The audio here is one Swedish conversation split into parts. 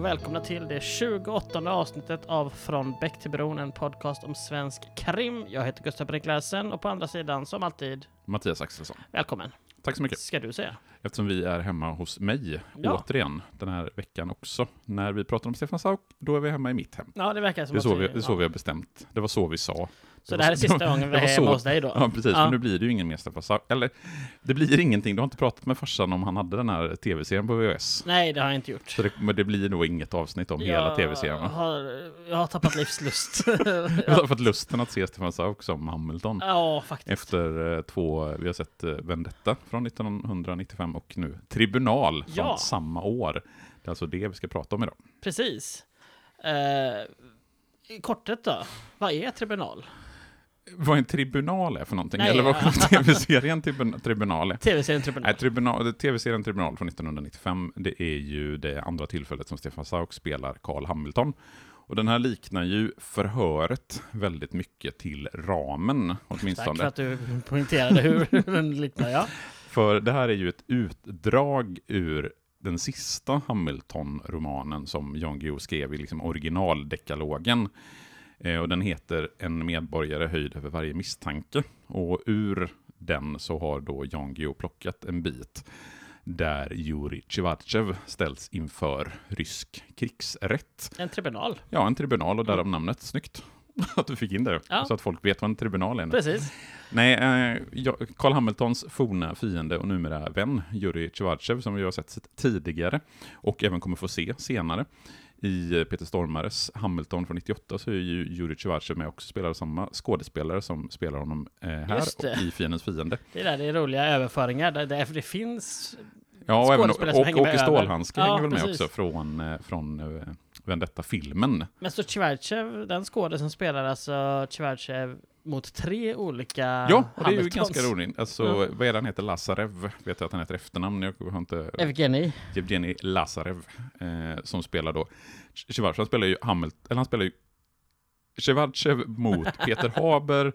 Och välkomna till det 28 avsnittet av Från Bäck till Bron, en podcast om svensk krim. Jag heter Gustav Brinkläsen och på andra sidan, som alltid, Mattias Axelsson. välkommen. Tack så mycket. Ska du säga. Eftersom vi är hemma hos mig, Ja. återigen, den här veckan också. När vi pratar om Stefan Sauk, då är vi hemma i mitt hem. Ja, det verkar som Det att så vi, det är så ja. vi har bestämt. Det var så vi sa. Så det här är sista gången vi är hemma hos dig då? Ja, precis. Ja. För nu blir det ju ingen Sauk. Eller, det blir ingenting. Du har inte pratat med farsan om han hade den här tv-serien på VHS. Nej, det har jag inte gjort. Så det, men det blir nog inget avsnitt om hela tv-serien. Jag har, jag har tappat livslust. Jag har fått lusten att se Stefan Sauk som Hamilton. ja, faktiskt. Efter eh, två, vi har sett eh, Vendetta från 1995 och nu Tribunal från Ja. samma år. Det är alltså det vi ska prata om idag. Precis. Eh, I korthet då, vad är tribunal? Vad en tribunal är för någonting? Nej, Eller vad ja. tv-serien tribun- Tribunal är? Tv-serien tribunal. Nej, tribunal, tv-serien Tribunal från 1995, det är ju det andra tillfället som Stefan Sauk spelar Carl Hamilton. Och den här liknar ju förhöret väldigt mycket till ramen, Tack åtminstone. för att du poängterade hur den liknar, ja. För det här är ju ett utdrag ur den sista Hamilton-romanen som Jan Guillou skrev i liksom originaldekalogen. Eh, och den heter En medborgare höjd över varje misstanke. Och ur den så har då Jan Guillou plockat en bit där Jurij Tjevatjev ställs inför rysk krigsrätt. En tribunal, Ja, en tribunal och därav namnet. Snyggt att du fick in det, Ja. så att folk vet vad en tribunal är. nu. precis. Nej, eh, Carl Hamiltons forna fiende och numera vän, Jurij Tjevatjev, som vi har sett tidigare och även kommer få se senare. I eh, Peter Stormares Hamilton från 98 så är ju Jurij Tjevatjev med och spelar samma skådespelare som spelar honom eh, här det. och i Fiendens fiende. Det där det är roliga överföringar, där, där det finns... Ja, och även och, Åke. Stålhandske hänger väl med också från, eh, från Vendetta-filmen. Men så Tjevatjev, den skådespelaren som spelar alltså Tjevatjev mot tre olika Ja, och det är ju ganska roligt. Alltså, Ja. vad är det han heter? Lazarev, vet jag att han heter efternamn. Jag har inte Evgeni. Evgenij Lazarev, eh, som spelar då, Shevardchev spelar ju Hamilton, eller han spelar ju Shevardchev mot Peter Haber,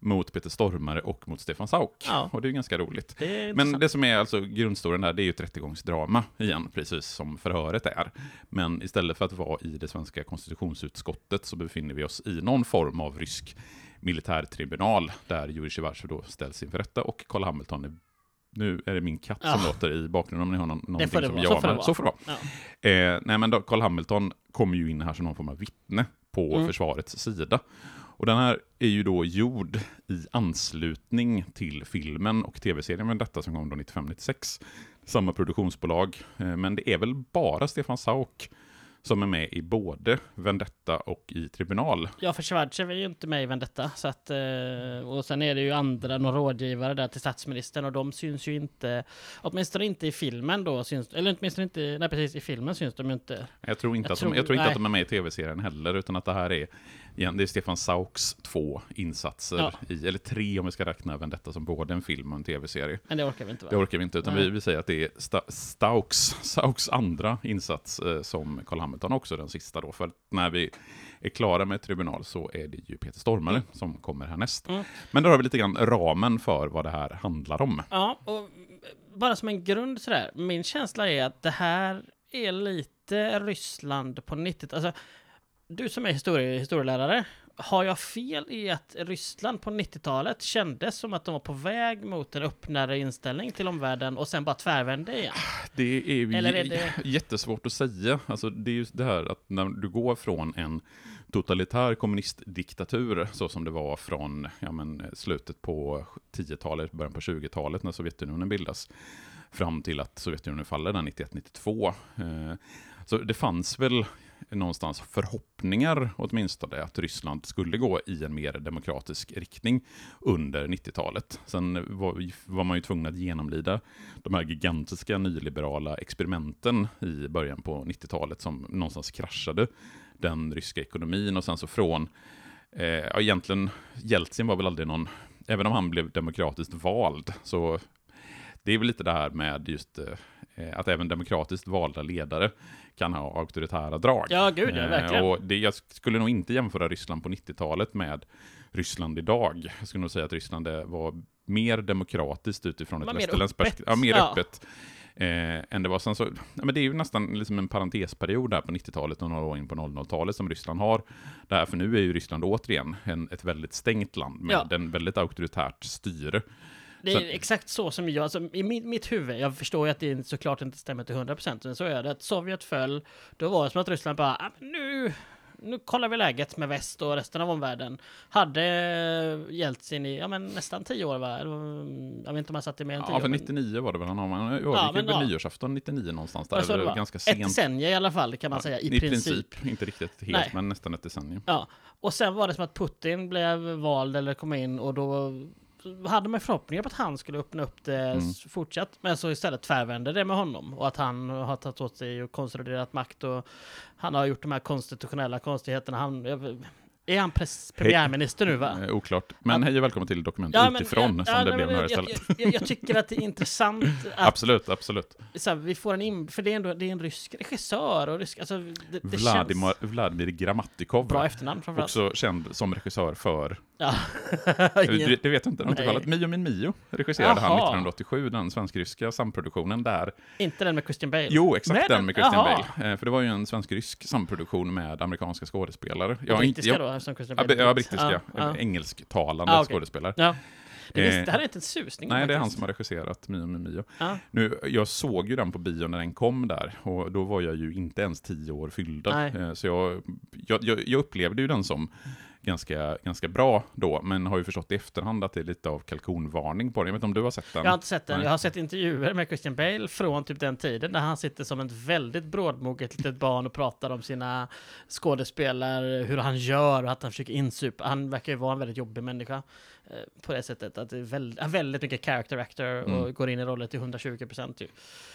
mot Peter Stormare och mot Stefan Sauk. Ja. Och det är ju ganska roligt. Det Men det som är alltså grundstoryn där, det är ju ett rättegångsdrama igen, precis som förhöret är. Men istället för att vara i det svenska konstitutionsutskottet så befinner vi oss i någon form av rysk militärtribunal, där Jurij Shevardchev då ställs inför rätta och Carl Hamilton är nu är det min katt som Ja. låter i bakgrunden om ni har någon, någonting som vara. jag Så. Så får det vara. Ja. Eh, nej, men då, Carl Hamilton kommer ju in här som någon form av vittne på Mm. försvarets sida. Och den här är ju då gjord i anslutning till filmen och tv-serien med detta som kom då 95-96. Samma produktionsbolag, eh, men det är väl bara Stefan Sauk som är med i både Vendetta och i Tribunal. Ja, för Schwarzev är ju inte med i Vendetta. Så att, eh, och sen är det ju andra, några rådgivare där till statsministern och de syns ju inte, åtminstone inte i filmen då, syns, eller åtminstone inte, nej precis, i filmen syns de ju inte. Jag tror inte, Jag att, tror- de, jag tror inte nej. att de är med i tv-serien heller, utan att det här är, igen, det är Stefan Sauks två insatser, Ja. i, eller tre om vi ska räkna Vendetta som både en film och en tv-serie. Men det orkar vi inte va? Det orkar vi inte, utan Nej. vi, vi säger att det är Sta Stauks, Stauks andra insats eh, som Carl Hamilton också, den sista då. För när vi är klara med Tribunal så är det ju Peter Stormare som kommer härnäst. Mm. Men då har vi lite grann ramen för vad det här handlar om. Ja, och bara som en grund sådär, min känsla är att det här är lite Ryssland på 90 Alltså, du som är historie, historielärare, har jag fel i att Ryssland på 90-talet kändes som att de var på väg mot en öppnare inställning till omvärlden och sen bara tvärvände igen? Det är ju Eller är det- jättesvårt att säga. Alltså, det är just det här att när du går från en totalitär kommunistdiktatur, så som det var från ja, men, slutet på 10-talet, början på 20-talet när Sovjetunionen bildas, fram till att Sovjetunionen faller där 91-92. Eh, så det fanns väl någonstans förhoppningar åtminstone att Ryssland skulle gå i en mer demokratisk riktning under 90-talet. Sen var, var man ju tvungen att genomlida de här gigantiska nyliberala experimenten i början på 90-talet som någonstans kraschade den ryska ekonomin och sen så från, eh, ja egentligen, Jeltsin var väl aldrig någon, även om han blev demokratiskt vald, så det är väl lite det här med just eh, att även demokratiskt valda ledare kan ha auktoritära drag. Ja, gud ja, Eh, verkligen. Och det, jag skulle nog inte jämföra Ryssland på 90-talet med Ryssland idag. Jag skulle nog säga att Ryssland var mer demokratiskt utifrån ett västerländskt perspektiv. Ja, mer Ja. öppet. Eh, än det var sen så, ja, men det är ju nästan liksom en parentesperiod där på 90-talet och några år in på 00-talet som Ryssland har. Det här, för nu är ju Ryssland återigen en, ett väldigt stängt land med Ja. en väldigt auktoritärt styre. Det är Så- exakt så som jag, alltså, i mitt, mitt huvud, jag förstår ju att det såklart inte stämmer till 100% men så är det att Sovjet föll, då var det som att Ryssland bara, "Ah, nu, nu kollar vi läget med väst och resten av omvärlden. Hade Jeltsin i, ja men nästan 10 år va? Mm, Jag vet inte om han satt i mer än 10 Ja, för men- 99 var det väl han har, Ja, gick väl ja. nyårsafton 99 någonstans där, Ja, det var. ganska Ett sent. decennium i alla fall kan man säga, i, princip. Inte riktigt helt, Nej. men nästan ett decennium. Ja, och sen var det som att Putin blev vald eller kom in och då hade man förhoppningar på att han skulle öppna upp det Mm. fortsatt. Men så istället tvärvände det med honom och att han har tagit åt sig och konsoliderat makt och han har gjort de här konstitutionella konstigheterna. Han, är han premiärminister nu va? Eh, oklart. Men hej och välkommen till Dokument Ja, men- utifrån, ja, som ja, det nej, blev men nu jag, istället. jag, jag, jag tycker att det är intressant att Absolut, absolut. så här, vi får en in, för det är ändå det är en rysk regissör och rysk, alltså det, det Vladimir, känns Vladimir Grammatikov, bra efternamn framförallt. också känd som regissör för, Ja. det, det vet jag inte, Nej. 90-talet, Mio min Mio regisserade han Jaha. 1987, den svensk-ryska samproduktionen där. Inte den med Christian Bale. Jo, exakt Nej, den med Christian jaha. Bale. Eh, För det var ju en svensk-rysk samproduktion med amerikanska skådespelare. Ja, har inte- brittiska jag- då, eftersom Christian Bale ja, brittiska. Ja. Engelsktalande Ah, okej. skådespelare. Ja. Det, Eh, det hade jag inte en susning Nej, det är han som har regisserat Mio min Mio. Ja. Nu, jag såg ju den på bio när den kom där, och då var jag ju inte ens tio år fyllda. Nej. Eh, Så jag, jag, jag, jag upplevde ju den som ganska, ganska bra då, men har ju förstått i efterhand att det är lite av kalkonvarning på den. Jag vet inte om du har sett den? Jag har inte sett den. Nej. Jag har sett intervjuer med Christian Bale från typ den tiden där han sitter som ett väldigt brådmoget litet barn och pratar om sina skådespelare, hur han gör och att han försöker insupa. Han verkar ju vara en väldigt jobbig människa på det sättet. Att det är väldigt, väldigt mycket character actor och Mm. går in i rollen till 120 procent.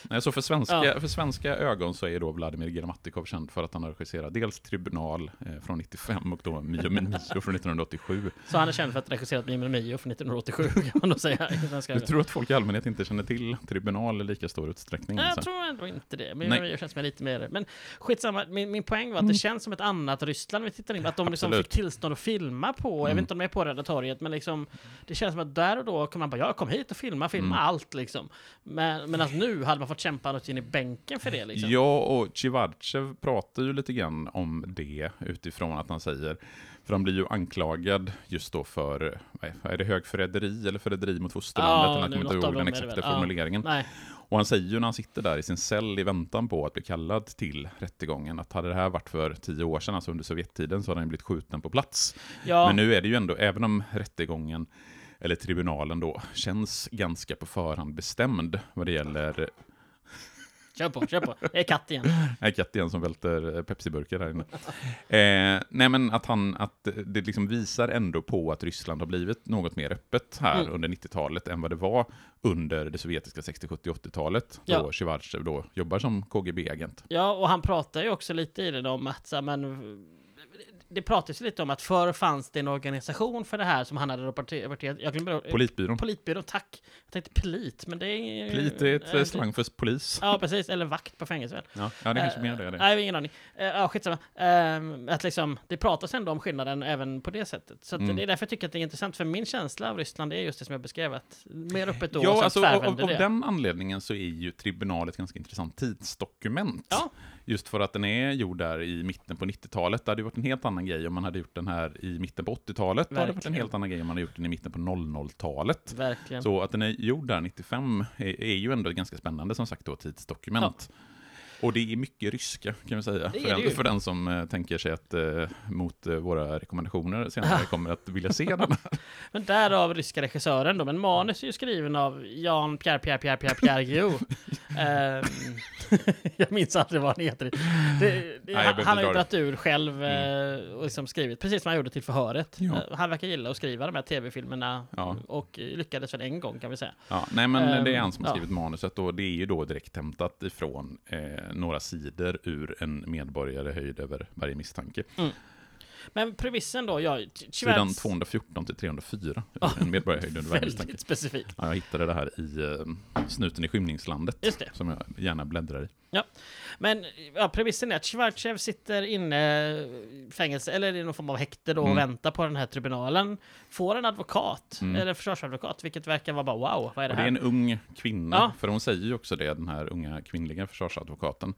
Nej, så för svenska, Ja. för svenska ögon så är då Vladimir Grammatikov känd för att han har regisserat dels Tribunal eh, från 95 och då Mio Mio från 1987. Så han är känd för att ha regisserat Mimmi Mio från 1987 kan man nog säga. ögon. tror att folk i allmänhet inte känner till Tribunal i lika stor utsträckning. Nej, jag tror ändå inte det. Men Nej. jag känns som lite mer... Men skitsamma, min, min poäng var att det känns som ett annat Ryssland vi tittar in Att de liksom Absolut. fick tillstånd att filma på, jag Mm. vet inte om de är på Röda torget, men liksom Det känns som att där och då kan man bara, ja kom hit och filma, filma Mm. allt liksom. Men, men att nu hade man fått kämpa något in i bänken för det liksom. Ja, och Civarchev pratar ju lite grann om det utifrån att han säger, för han blir ju anklagad just då för, är- det högförräderi eller förräderi mot fosterlandet? Ja, jag kommer inte ihåg den exakta väl. Ja. Och han säger ju när han sitter där i sin cell i väntan på att bli kallad till rättegången, att hade det här varit för tio år sedan, alltså under Sovjettiden, så hade han blivit skjuten på plats. ja, Men nu är det ju ändå, även om rättegången, eller tribunalen då, känns ganska på förhand bestämd vad det gäller kör på, kör på. Det är katt igen. Nej, katt igen som välter eh, Pepsi-burkar här inne. Eh, nej, men att, han, att det liksom visar ändå på att Ryssland har blivit något mer öppet här Mm. under 90-talet än vad det var under det sovjetiska 60, 70, 80-talet. Ja. Då Shivarchev då jobbar som KGB-agent. Ja, och han pratar ju också lite i det om att så här, men det pratas lite om att förr fanns det en organisation för det här som han hade rapporterat. Jag glömmer Politbyrån. Politbyrån, tack. Jag tänkte polit, men det är... Polit är ett eh, eh, slang för polis. Ja, precis. Eller vakt på fängelse väl? Ja, ja det är kanske Eh, mer det. det. Nej, jag har ingen aning. Uh, ja, skitsamma. Ehm, att liksom, det pratas ändå om skillnaden även på det sättet. Så Mm. det är därför jag tycker att det är intressant. För min känsla av Ryssland är just det som jag beskrev. Att mer öppet då, och Ja, alltså, av, av det. den anledningen så är ju tribunal ett ganska intressant tidsdokument. Ja. Just för att den är gjord där i mitten på 90-talet. Det hade varit en helt annan grej om man hade gjort den här i mitten på 80-talet. Det hade varit en helt annan grej om man hade gjort den i mitten på 00-talet. Verkligen. Så att den är gjord där 95 är, är ju ändå ganska spännande som sagt då tidsdokument. Och det är mycket ryska kan vi säga. För den, för den som eh, tänker sig att eh, mot eh, våra rekommendationer senare kommer att vilja se den. Men därav ryska regissören då. Men manus är ju skriven av Jan Pierre Pierre Pierre Pierre Pierre Guillou. Ehm, jag minns aldrig vad han heter. Det, det, jag han, han har ju dragit ur själv eh, och liksom skrivit, precis som han gjorde till förhöret. Ja. Eh, Han verkar gilla att skriva de här tv-filmerna Ja. och lyckades väl en gång kan vi säga. Ja, nej, men Ehm, det är han som har ja. skrivit manuset och det är ju då direkt hämtat ifrån eh, några sidor ur en medborgare höjd över varje misstanke. Men premissen då, ja, Sidan Schwarz- 214 till 304, en medborgare höjd över varje misstanke. Väldigt specifikt. Ja, jag hittade det här i eh, Snuten i skymningslandet, Just det. som jag gärna bläddrar i. Men ja, premissen är att Schwarzev sitter inne i fängelse, eller i någon form av häkte då, och Mm. väntar på den här tribunalen. Får en advokat, Mm. eller försvarsadvokat, vilket verkar vara bara wow, vad är det Och det är här? en ung kvinna, Ja. för hon säger ju också det, den här unga kvinnliga försvarsadvokaten,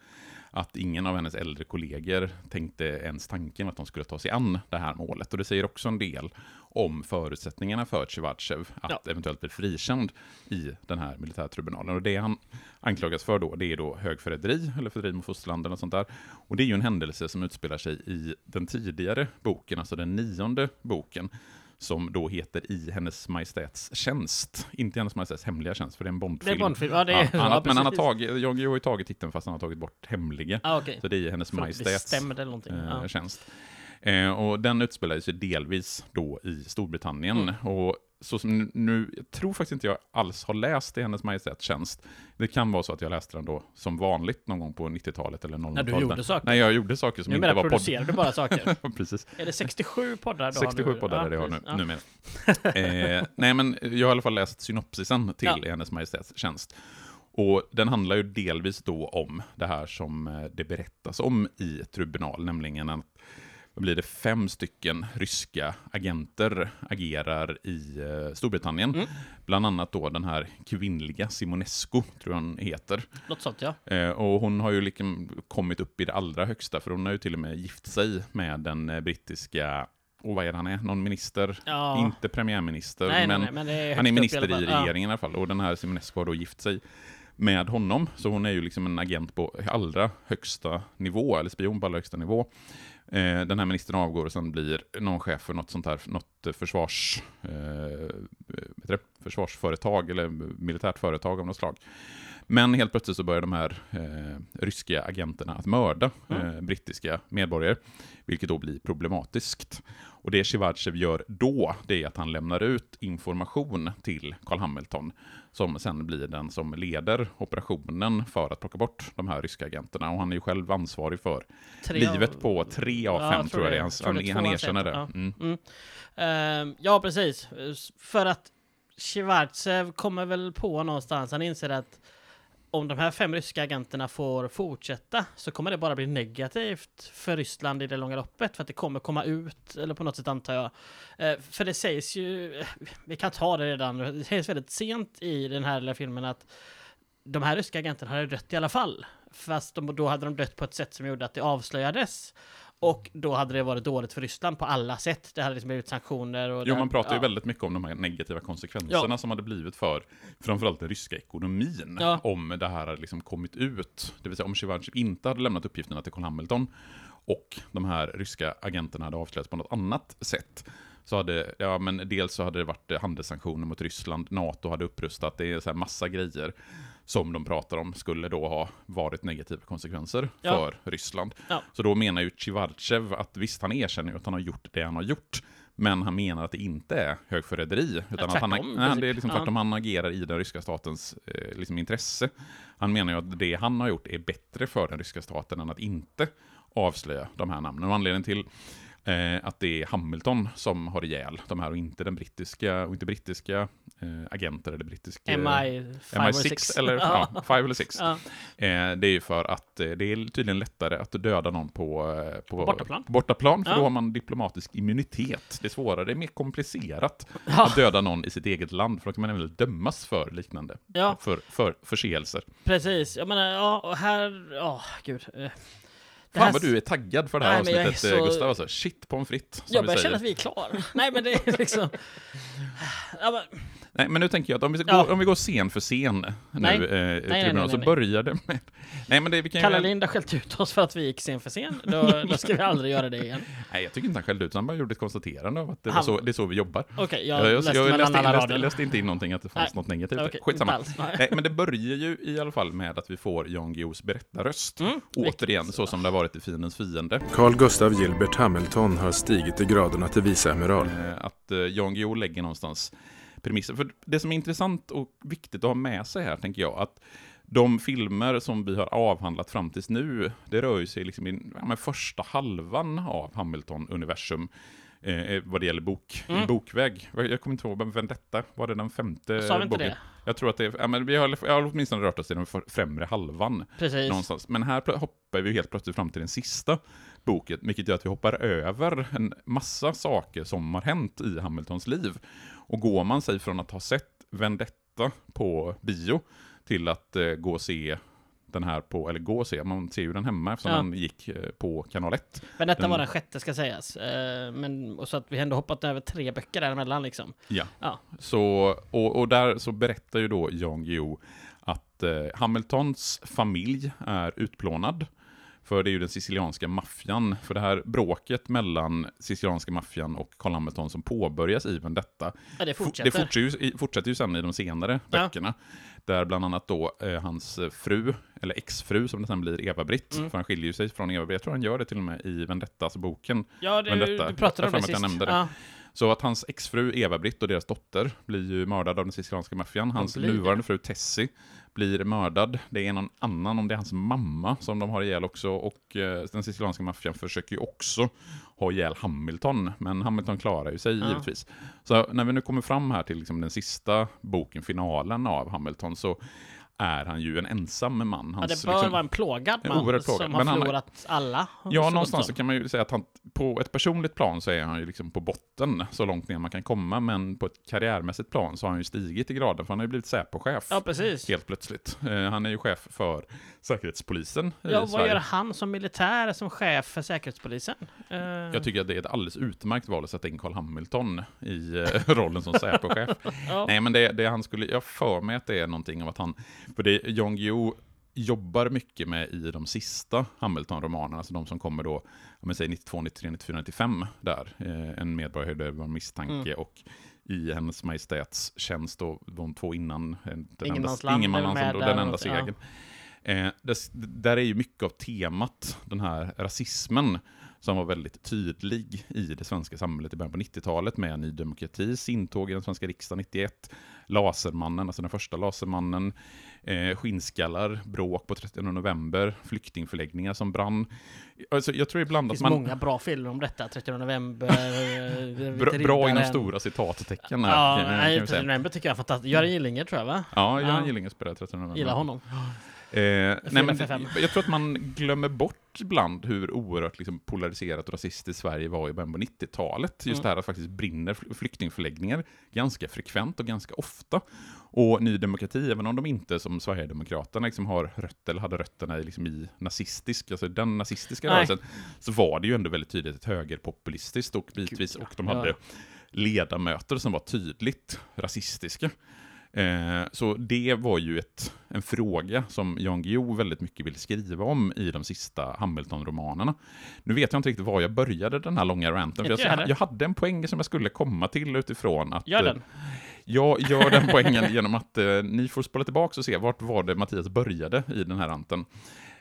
att ingen av hennes äldre kollegor tänkte ens tanken att de skulle ta sig an det här målet. Och det säger också en del om förutsättningarna för Civacev att Ja. eventuellt bli frikänd i den här militärtribunalen. Och det han anklagas för då, det är då högförräderi, eller förräderi mot fosterland eller sånt där. Och det är ju en händelse som utspelar sig i den tidigare boken, alltså den nionde boken, som då heter I Hennes Majestäts tjänst. Inte i Hennes Majestäts hemliga tjänst, för det är en Det är Bondfilm. Bondfilm, ja det är... Ja, han, ja, men han har tagit, Jan Guillou har ju tagit titeln fast han har tagit bort hemliga. Ah, okej. Så det är i Hennes Majestäts eh, tjänst. Eh, och den utspelar sig delvis då i Storbritannien. Mm. Och så som nu- jag tror faktiskt inte jag alls har läst i Hennes Majestäts tjänst. Det kan vara så att jag läste den då som vanligt någon gång på 90-talet eller 00-talet. När du gjorde saker. Nej, jag gjorde saker som Numera inte var podd. producerar du bara saker. Precis. är det 67 poddar du 67 har nu? poddar är det jag har nu. Ja. numera. eh, nej, men jag har i alla fall läst synopsisen till Ja. Hennes Majestäts tjänst. Och den handlar ju delvis då om det här som eh, det berättas om i tribunal, nämligen att vad blir det, fem stycken ryska agenter agerar i eh, Storbritannien. Mm. Bland annat då den här kvinnliga Simonescu, tror jag hon heter. Något sånt ja. Eh, och hon har ju liksom kommit upp i det allra högsta, för hon har ju till och med gift sig med den eh, brittiska, och vad är det han är, någon minister? ja. Inte premiärminister, nej, men nej, nej, men är han är minister i, fall. Ja. regeringen i alla fall. Och den här Simonescu har då gift sig med honom, så hon är ju liksom en agent på allra högsta nivå, eller spion på allra högsta nivå. Eh, den här ministern avgår och sen blir någon chef för något sånt här, något försvars, eh, eh försvarsföretag eller militärt företag av något slag. Men helt plötsligt så börjar de här eh, ryska agenterna att mörda Mm. eh, brittiska medborgare, vilket då blir problematiskt. Och det Shivachev gör då, det är att han lämnar ut information till Carl Hamilton, som sen blir den som leder operationen för att plocka bort de här ryska agenterna. Och han är ju själv ansvarig för Tre av- livet på tre av Ja, fem, tror jag det är. Han, han, han erkänner det. ja. Mm. Mm. Ehm, ja, precis. För att Shivartsev kommer väl på någonstans, han inser att om de här fem ryska agenterna får fortsätta så kommer det bara bli negativt för Ryssland i det långa loppet. För att det kommer komma ut, eller på något sätt antar jag. Eh, för det sägs ju, eh, vi kan ta det redan, det sägs väldigt sent i den här lilla filmen att de här ryska agenterna hade dött i alla fall. Fast de, då hade de dött på ett sätt som gjorde att det avslöjades. Och då hade det varit dåligt för Ryssland på alla sätt. Det hade liksom blivit sanktioner och... Jo, det- man pratar ju ja. väldigt mycket om de här negativa konsekvenserna som hade blivit för framförallt den ryska ekonomin. Ja. Om det här hade liksom kommit ut. Det vill säga om Shivachev inte hade lämnat uppgifterna till Carl Hamilton och de här ryska agenterna hade avslöjats på något annat sätt. Så hade, ja men dels så hade det varit handelssanktioner mot Ryssland, NATO hade upprustat, det är så här massa grejer som de pratar om skulle då ha varit negativa konsekvenser Ja. för Ryssland. Ja. Så då menar ju Civarchev att visst, han erkänner ju att han har gjort det han har gjort, men han menar att det inte är högförräderi. Utan att han, nej, det är liksom Ja. tvärtom, han agerar i den ryska statens eh, liksom intresse. Han menar ju att det han har gjort är bättre för den ryska staten än att inte avslöja de här namnen. Och anledningen till eh, att det är Hamilton som har ihjäl de här och inte den brittiska, och inte brittiska eh, agenter eller brittiska... MI 5 eller MI6 6. eller ja. ja, 5 eller 6. Ja. Eh, det är ju för att eh, det är tydligen lättare att döda någon på, eh, på, bortaplan. på bortaplan, för Ja. då har man diplomatisk immunitet. Det är svårare, det är mer komplicerat att döda någon i sitt eget land, för då kan man även dömas för liknande, för, för förseelser. precis. Jag menar, ja, och här... Ja, gud. Det Fan vad du är taggad för det här Nej, avsnittet, så- Gustav. Alltså. Shit pommes frites, som Jag börjar känna att vi är klara. Nej, men det är liksom... Ja, men, Nej, men nu tänker jag att om vi, Ja. går, om vi går scen för scen nu, Nej. eh, nej, tribunal, nej, så nej. börjar det med... Nej, men det vi kan Kalle ju... Lind har skällt ut oss för att vi gick sen för sen. Då, då ska vi aldrig göra det igen. Nej, jag tycker inte han skällde ut, han bara gjorde ett konstaterande av att det, Han- så, det är så vi jobbar. Okej, Jag, jag, jag, läste jag, mellan läste, alla läste, inte in någonting att det fanns Nej. något negativt. Okej, Skitsamma. inte alls. Nej. Nej, men det börjar ju i alla fall med att vi får Jan Guillous berättarröst. Mm, Återigen, så som det har varit i Fiendens fiende. Carl Gustav Gilbert Hamilton har stigit i graderna till viceamiral. Eh, Att eh, Jan Guillou lägger någonstans premisser. För det som är intressant och viktigt att ha med sig här, tänker jag, att de filmer som vi har avhandlat fram tills nu, det rör ju sig liksom i ja, första halvan av Hamilton-universum. Eh, vad det gäller bok, Mm. bokväg. Jag kommer inte ihåg, men Vendetta, var det den femte Sa vi inte boken? det? Jag tror att det är, ja, men vi har, jag har åtminstone rört oss i den främre halvan Precis. någonstans. Men här hoppar vi helt plötsligt fram till den sista boken, vilket gör att vi hoppar över en massa saker som har hänt i Hamiltons liv. Och går man sig från att ha sett Vendetta på bio till att eh, gå och se den här på, eller gå och se, man ser ju den hemma eftersom Ja. den gick eh, på kanal 1. Men detta Den- var den sjätte ska sägas. Eh, men, och så att vi ändå hoppat över tre böcker däremellan liksom. Ja. Ja. Så, och, och där så berättar ju då Jan Guillou att eh, Hamiltons familj är utplånad. För det är ju den sicilianska maffian. För det här bråket mellan sicilianska maffian och Karl Hamilton som påbörjas i Vendetta. Ja, det for- fortsätter. Det fortsätter ju, fortsätter ju sen i de senare Ja. böckerna. Där bland annat då eh, hans fru, eller exfru som det sen blir, Eva-Britt. Mm. För han skiljer ju sig från Eva-Britt. Jag tror han gör det till och med i Vendettas-boken. Ja, det, Men detta- du pratade om det att jag sist. nämnde det. Ja. Så att hans exfru Eva-Britt och deras dotter blir ju mördade av den sicilianska maffian. Hans nuvarande fru Tessie blir mördad. Det är någon annan, om det är hans mamma, som de har ihjäl också. Och eh, den sicilianska maffian försöker ju också ha ihjäl Hamilton. Men Hamilton klarar ju sig Ja. givetvis. Så när vi nu kommer fram här till liksom den sista boken, finalen av Hamilton, så är han ju en ensam man. ja, Hans, det bör liksom- vara en plågad en man oerhört plågad. som har Men han- förlorat alla. Ja, så någonstans så kan man ju säga att han på ett personligt plan så är han ju liksom på botten så långt ner man kan komma, men på ett karriärmässigt plan så har han ju stigit i graden, för han har ju blivit Säpochef Ja, precis. helt plötsligt. Eh, han är ju chef för Säkerhetspolisen i Ja, vad Sverige. gör han som militär som chef för Säkerhetspolisen? Eh, Jag tycker att det är ett alldeles utmärkt val att sätta in Carl Hamilton i eh, rollen som Säpochef. ja. Nej, men det, det han skulle, jag för mig att det är någonting av att han, för det Jan Guillou jobbar mycket med i de sista Hamilton-romanerna, alltså de som kommer då, om säger 92, 93, 94, 95, där, eh, En medborgare över misstanke Mm. och i Hennes Majestäts tjänst och de två innan, eh, den enda, Ingenmansland och där den enda något, ja. segern. Eh, det, där är ju mycket av temat, den här rasismen, som var väldigt tydlig i det svenska samhället i början på 90-talet med Ny Demokratis intåg i den svenska riksdagen 91, Lasermannen, alltså den första Lasermannen, eh, skinnskallar, bråk på 30 november, flyktingförläggningar som brann. Alltså, jag tror ibland Det att finns man... många bra filmer om detta. 30 november, eh, Bra, inom stora citattecken här, Ja, nej, vi 30 säga. november tycker jag är fantastiskt. Göran Gillinger tror jag va? Ja, Göran Ja. Gillinger spelar 13 november. Gillar honom. Eh, nej, men jag tror att man glömmer bort ibland hur oerhört liksom, polariserat och rasistiskt Sverige var i början på 90-talet. Just Mm. det här att faktiskt brinner fl- flyktingförläggningar ganska frekvent och ganska ofta. Och Ny Demokrati, även om de inte som Sverigedemokraterna liksom har rötter, eller hade rötterna i, liksom, i nazistisk, alltså den nazistiska Nej. rörelsen, så var det ju ändå väldigt tydligt ett högerpopulistiskt och bitvis, Gud, ja. och de hade ledamöter som var tydligt rasistiska. Eh, så det var ju ett, en fråga som Jan Guillou väldigt mycket ville skriva om i de sista Hamilton-romanerna. Nu vet jag inte riktigt var jag började den här långa ranten, för jag, jag jag, hade en poäng som jag skulle komma till utifrån att... Gör eh, den. Jag gör den poängen genom att eh, ni får spola tillbaka och se vart var det Mattias började i den här ranten.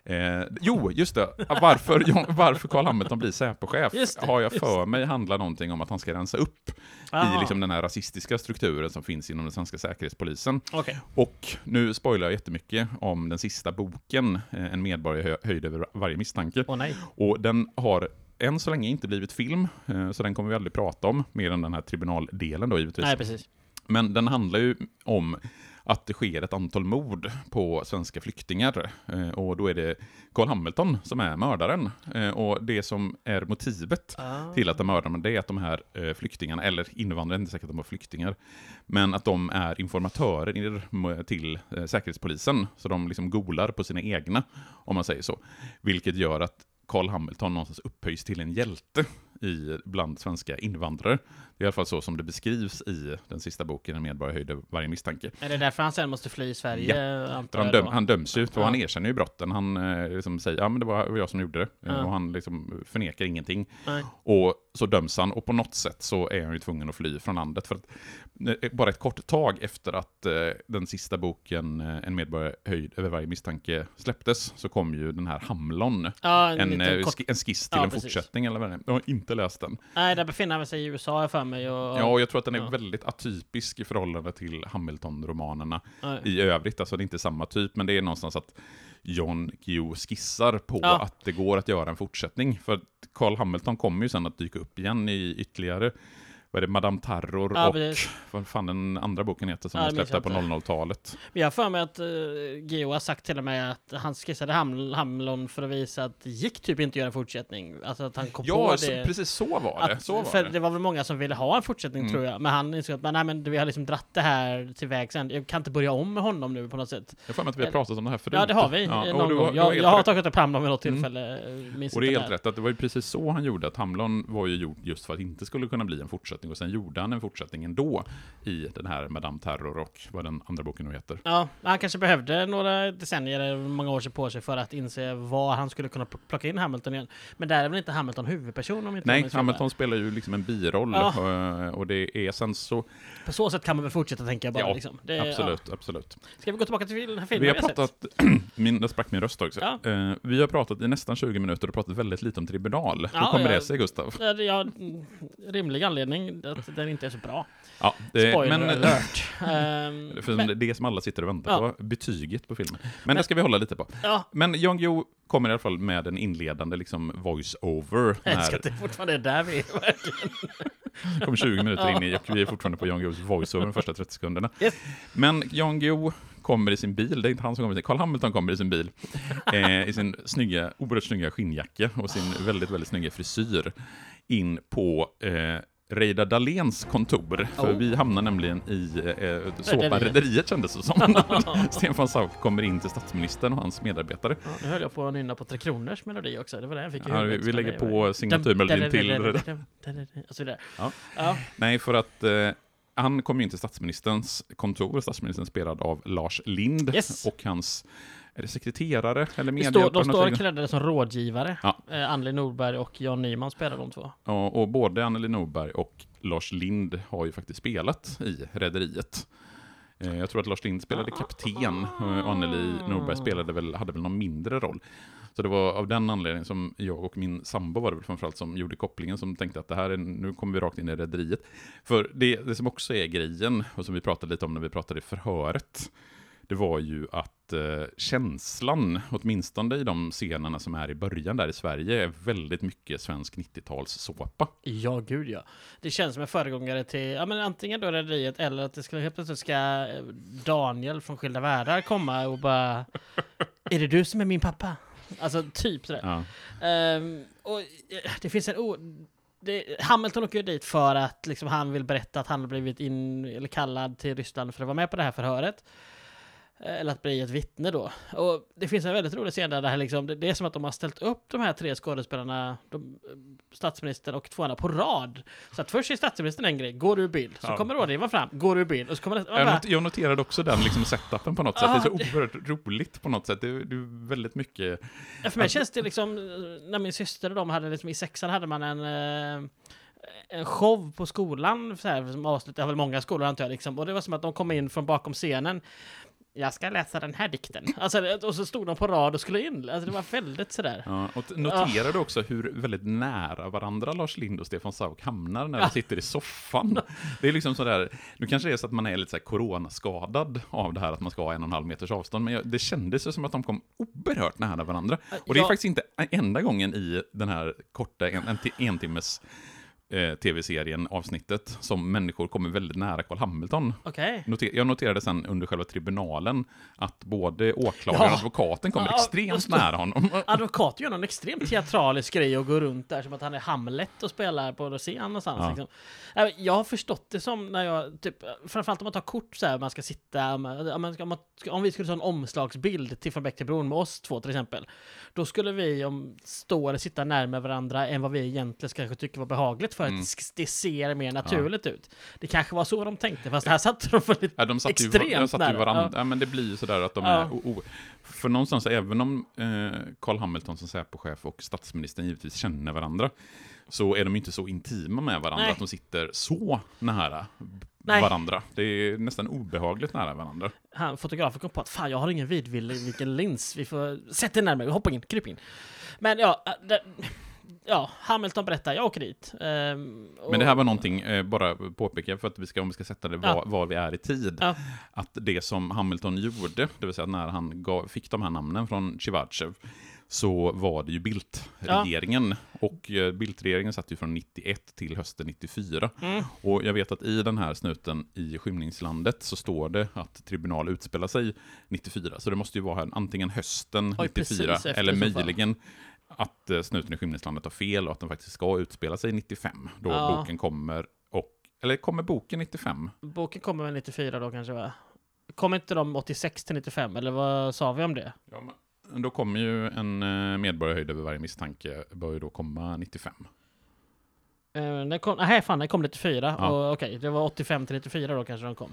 Eh, jo, just det. Varför, varför Carl Hamilton blir Säpochef har jag för mig handlar någonting om att han ska rensa upp Aha. i liksom den här rasistiska strukturen som finns inom den svenska säkerhetspolisen. Okej. Och nu spoilar jag jättemycket om den sista boken, eh, En medborgare hö- höjd över varje misstanke. Nej. Och den har än så länge inte blivit film, eh, så den kommer vi aldrig prata om, mer än den här tribunaldelen då givetvis. Nej, precis. Men den handlar ju om att det sker ett antal mord på svenska flyktingar. Eh, Och då är det Carl Hamilton som är mördaren. Eh, Och det som är motivet Ah. till att de mördar dem, det är att de här eh, flyktingarna, eller invandrare, inte säkert att de var flyktingar, men att de är informatörer in- till Säkerhetspolisen, så de liksom golar på sina egna, om man säger så. Vilket gör att Carl Hamilton någonstans upphöjs till en hjälte i, bland svenska invandrare. Det är i alla fall så som det beskrivs i den sista boken, En medborgare höjde varje misstanke. Är det därför han sen måste fly i Sverige? antar Han, döm, han döms ju, och Ja. han erkänner ju brotten. Han eh, liksom säger ja men det var jag som gjorde det. Ja. Och han liksom förnekar ingenting. Nej. Och så döms han, och på något sätt så är han ju tvungen att fly från landet. För att, eh, bara ett kort tag efter att eh, den sista boken, En medborgare höjd över varje misstanke, släpptes, så kom ju den här Hamlon. Ja, en, En, en skiss till Ja, en precis. fortsättning eller vad det är. Jag har inte läst den. Nej, där befinner han sig i USA för mig. Och... Ja, och jag tror att den är Ja. väldigt atypisk i förhållande till Hamilton-romanerna i övrigt. Alltså det är inte samma typ, men det är någonstans att John Guillou skissar på Ja. att det går att göra en fortsättning. För Carl Hamilton kommer ju sen att dyka upp igen i ytterligare vad är det, Madame Terror Ja, och precis. vad fan den andra boken heter som Ja, ja, minns släppte på inte. 00-talet. Men jag har för mig att uh, Geo har sagt till och med att han skissade Ham Hamlon för att visa att det gick typ inte att göra en fortsättning. Alltså att han kom Ja, på det. precis så var det. Att, Så var för det. det var väl många som ville ha en fortsättning Mm. tror jag. Men han insåg att men, nej, men vi har liksom dratt det här till vägs ände. Jag kan inte börja om med honom nu på något sätt. Jag har för mig att vi har pratat om det här förut. Ja det har vi. Ja, och någon du gång. du Jag, jag har tagit upp Hamlon vid något Mm. tillfälle. minns Och det är helt rätt, att det var ju precis så han gjorde, att Hamlon var ju gjord just för att inte skulle kunna bli en fortsättning, och sen gjorde han en fortsättning ändå i den här Madame Terror och vad den andra boken nu heter. Ja, han kanske behövde några decennier eller många år på sig för att inse var han skulle kunna pl- plocka in Hamilton igen. Men där är väl inte Hamilton huvudperson om inte jag Nej, Hamilton spelar ju liksom en biroll, Ja. eh, och det är sen så... På så sätt kan man väl fortsätta tänka bara Ja, liksom. Det, absolut, absolut. Ja. Ska vi gå tillbaka till den här filmen Vi har sett? pratat, min, där sprack min röst också. Ja. Eh, vi har pratat i nästan 20 minuter och pratat väldigt lite om Tribunal. Hur Ja, kommer ja. det sig, Gustav? Ja, rimlig anledning att den inte är så bra. Ja, det, Spoiler men, alert. Ehm, för men, det är som alla sitter och väntar Ja. på, betyget på filmen. Men, det ska vi hålla lite på. ja, Men Jan Guillou kommer i alla fall med en inledande liksom voice-over. jag älskar att det fortfarande är där vi är. verkligen. kom 20 minuter in i och vi är fortfarande på Jan Guillous voice-over de första 30 sekunderna. Yes. Men Jan Guillou kommer i sin bil, det är inte han som kommer i sin, Carl Hamilton kommer i sin bil, eh, i sin snygga, oerhört snygga skinnjacka och sin väldigt, väldigt snygga frisyr in på eh, Reidar Dahléns kontor. För Oh. vi hamnar nämligen i eh, såpan Rederiet. Rederiet kändes det som. Stefan Sauk kommer in till statsministern och hans medarbetare. Ja, nu höll jag på att nynna på Tre Kronors melodi också. Det var det jag fick Ja, vi, vi lägger på signaturmelodin till... Nej, för att eh, han kom in till statsministerns kontor, statsministern spelad av Lars Lind Yes. och hans är det sekreterare eller medhjälpare. de står klädda som rådgivare. Ja. Eh, Anneli Norberg och Jan Nyman spelar de två. Ja, och både Anneli Norberg och Lars Lind har ju faktiskt spelat i Rederiet. Eh, Jag tror att Lars Lind spelade kapten eh, och Anneli Norberg spelade väl, hade väl någon mindre roll. Så det var av den anledningen som jag och min sambo var det väl framförallt som gjorde kopplingen, som tänkte att det här är, nu kommer vi rakt in i Rederiet. För det, det som också är grejen, och som vi pratade lite om när vi pratade i förhöret, det var ju att eh, känslan, åtminstone i de scenerna som är i början där i Sverige, är väldigt mycket svensk 90-talssåpa. Ja, gud ja. Det känns som en föregångare till, ja men antingen då Rederiet eller att det skulle helt plötsligt ska eh, Daniel från Skilda Världar komma och bara Är det du som är min pappa? Alltså typ sådär. Ja. Ehm, och eh, det finns en o... Det, Hamilton åker ju dit för att liksom, han vill berätta att han har blivit in, eller kallad till Ryssland för att vara med på det här förhöret. Eh, Eller att bli ett vittne då. Och det finns en väldigt rolig scen där det, här liksom, det, det är som att de har ställt upp de här tre skådespelarna, de, eh, statsministern och två andra på rad. Så att först är statsministern en grej, går ur bild. Så Ja. kommer rådgivaren fram, går ur bild. Och så kommer det, Jag, not, jag noterade också den liksom setupen på något sätt. Ja, Det är så det- oerhört roligt på något sätt. Det är, det är väldigt mycket... Ja, för mig känns det liksom, eh, när min syster och de hade liksom, i sexan hade man en, eh, en show på skolan, så här, som avslutade, väl många skolor antar jag, liksom, och det var som att de kom in från bakom scenen. Jag ska läsa den här dikten. Alltså, och så stod de på rad och skulle in. Alltså, det var väldigt sådär. Ja, och noterade också hur väldigt nära varandra Lars Lind och Stefan Sauk hamnar när de sitter i soffan. Det är liksom sådär, nu kanske det är så att man är lite så här coronaskadad av det här att man ska ha en och en halv meters avstånd, men jag, det kändes ju som att de kom oerhört nära varandra. Och det är Ja. faktiskt inte enda gången i den här korta en, en, en timmes eh, tv-serien, avsnittet, som människor kommer väldigt nära Carl Hamilton. Okej. Noter, jag noterade sen under själva tribunalen att både åklagaren och Ja. advokaten kommer Ja, extremt nära honom. Advokat gör någon extremt teatralisk grej och går runt där som att han är Hamlet och spelar på scen någonstans. Ja. Liksom. Äh, Jag har förstått det som när jag, typ, framförallt om man tar kort så här, man ska sitta, man, om man ska- om man- om vi skulle ta en omslagsbild till Från Bäck till Bron med oss två till exempel, då skulle vi om, stå eller sitta närmare varandra än vad vi egentligen kanske tycker var behagligt för Mm. att det- det ser mer naturligt ut. Det kanske var så de tänkte, fast här satt de för lite Ja, de satt ju, Extremt de satt ju varandra. ja. Ja. men det blir ju sådär att de Ja. är... O, o, för någonstans, även om eh, Carl Hamilton som Säpochef och statsministern givetvis känner varandra, så är de ju inte så intima med varandra Nej. att de sitter så nära Nej. varandra. Det är nästan obehagligt nära varandra. han, fotografen kom på att fan jag har ingen vilken lins, vi får sätta dig närmare, hoppa in, kryp in. Men ja, äh, det, ja, Hamilton berättar, jag åker dit. Ehm, och- Men det här var någonting, eh, bara påpeka för att vi ska, om vi ska sätta det var, Ja. var vi är i tid, Ja. att det som Hamilton gjorde, det vill säga när han gav, fick de här namnen från Civacev, så var det ju Bildt-regeringen. Och eh, Bildt-regeringen satt ju från 91 till hösten 94. Mm. Och jag vet att i den här snuten i skymningslandet så står det att tribunal utspelar sig 94. Så det måste ju vara här, antingen hösten Oj, precis 94 efter eller möjligen att eh, snuten i skymningslandet har fel och att den faktiskt ska utspela sig 95. Då Ja. boken kommer. Och, eller kommer boken 95? Boken kommer väl 94 då kanske va? Kommer inte de 86 till 95 eller vad sa vi om det? Ja, men då kommer ju en eh, medborgarhöjd över varje misstanke, bör ju då komma 95. Eh, den kom, nej fan, den kom 94. Ja. Och Okej, det var 85 till 94 då kanske de kom.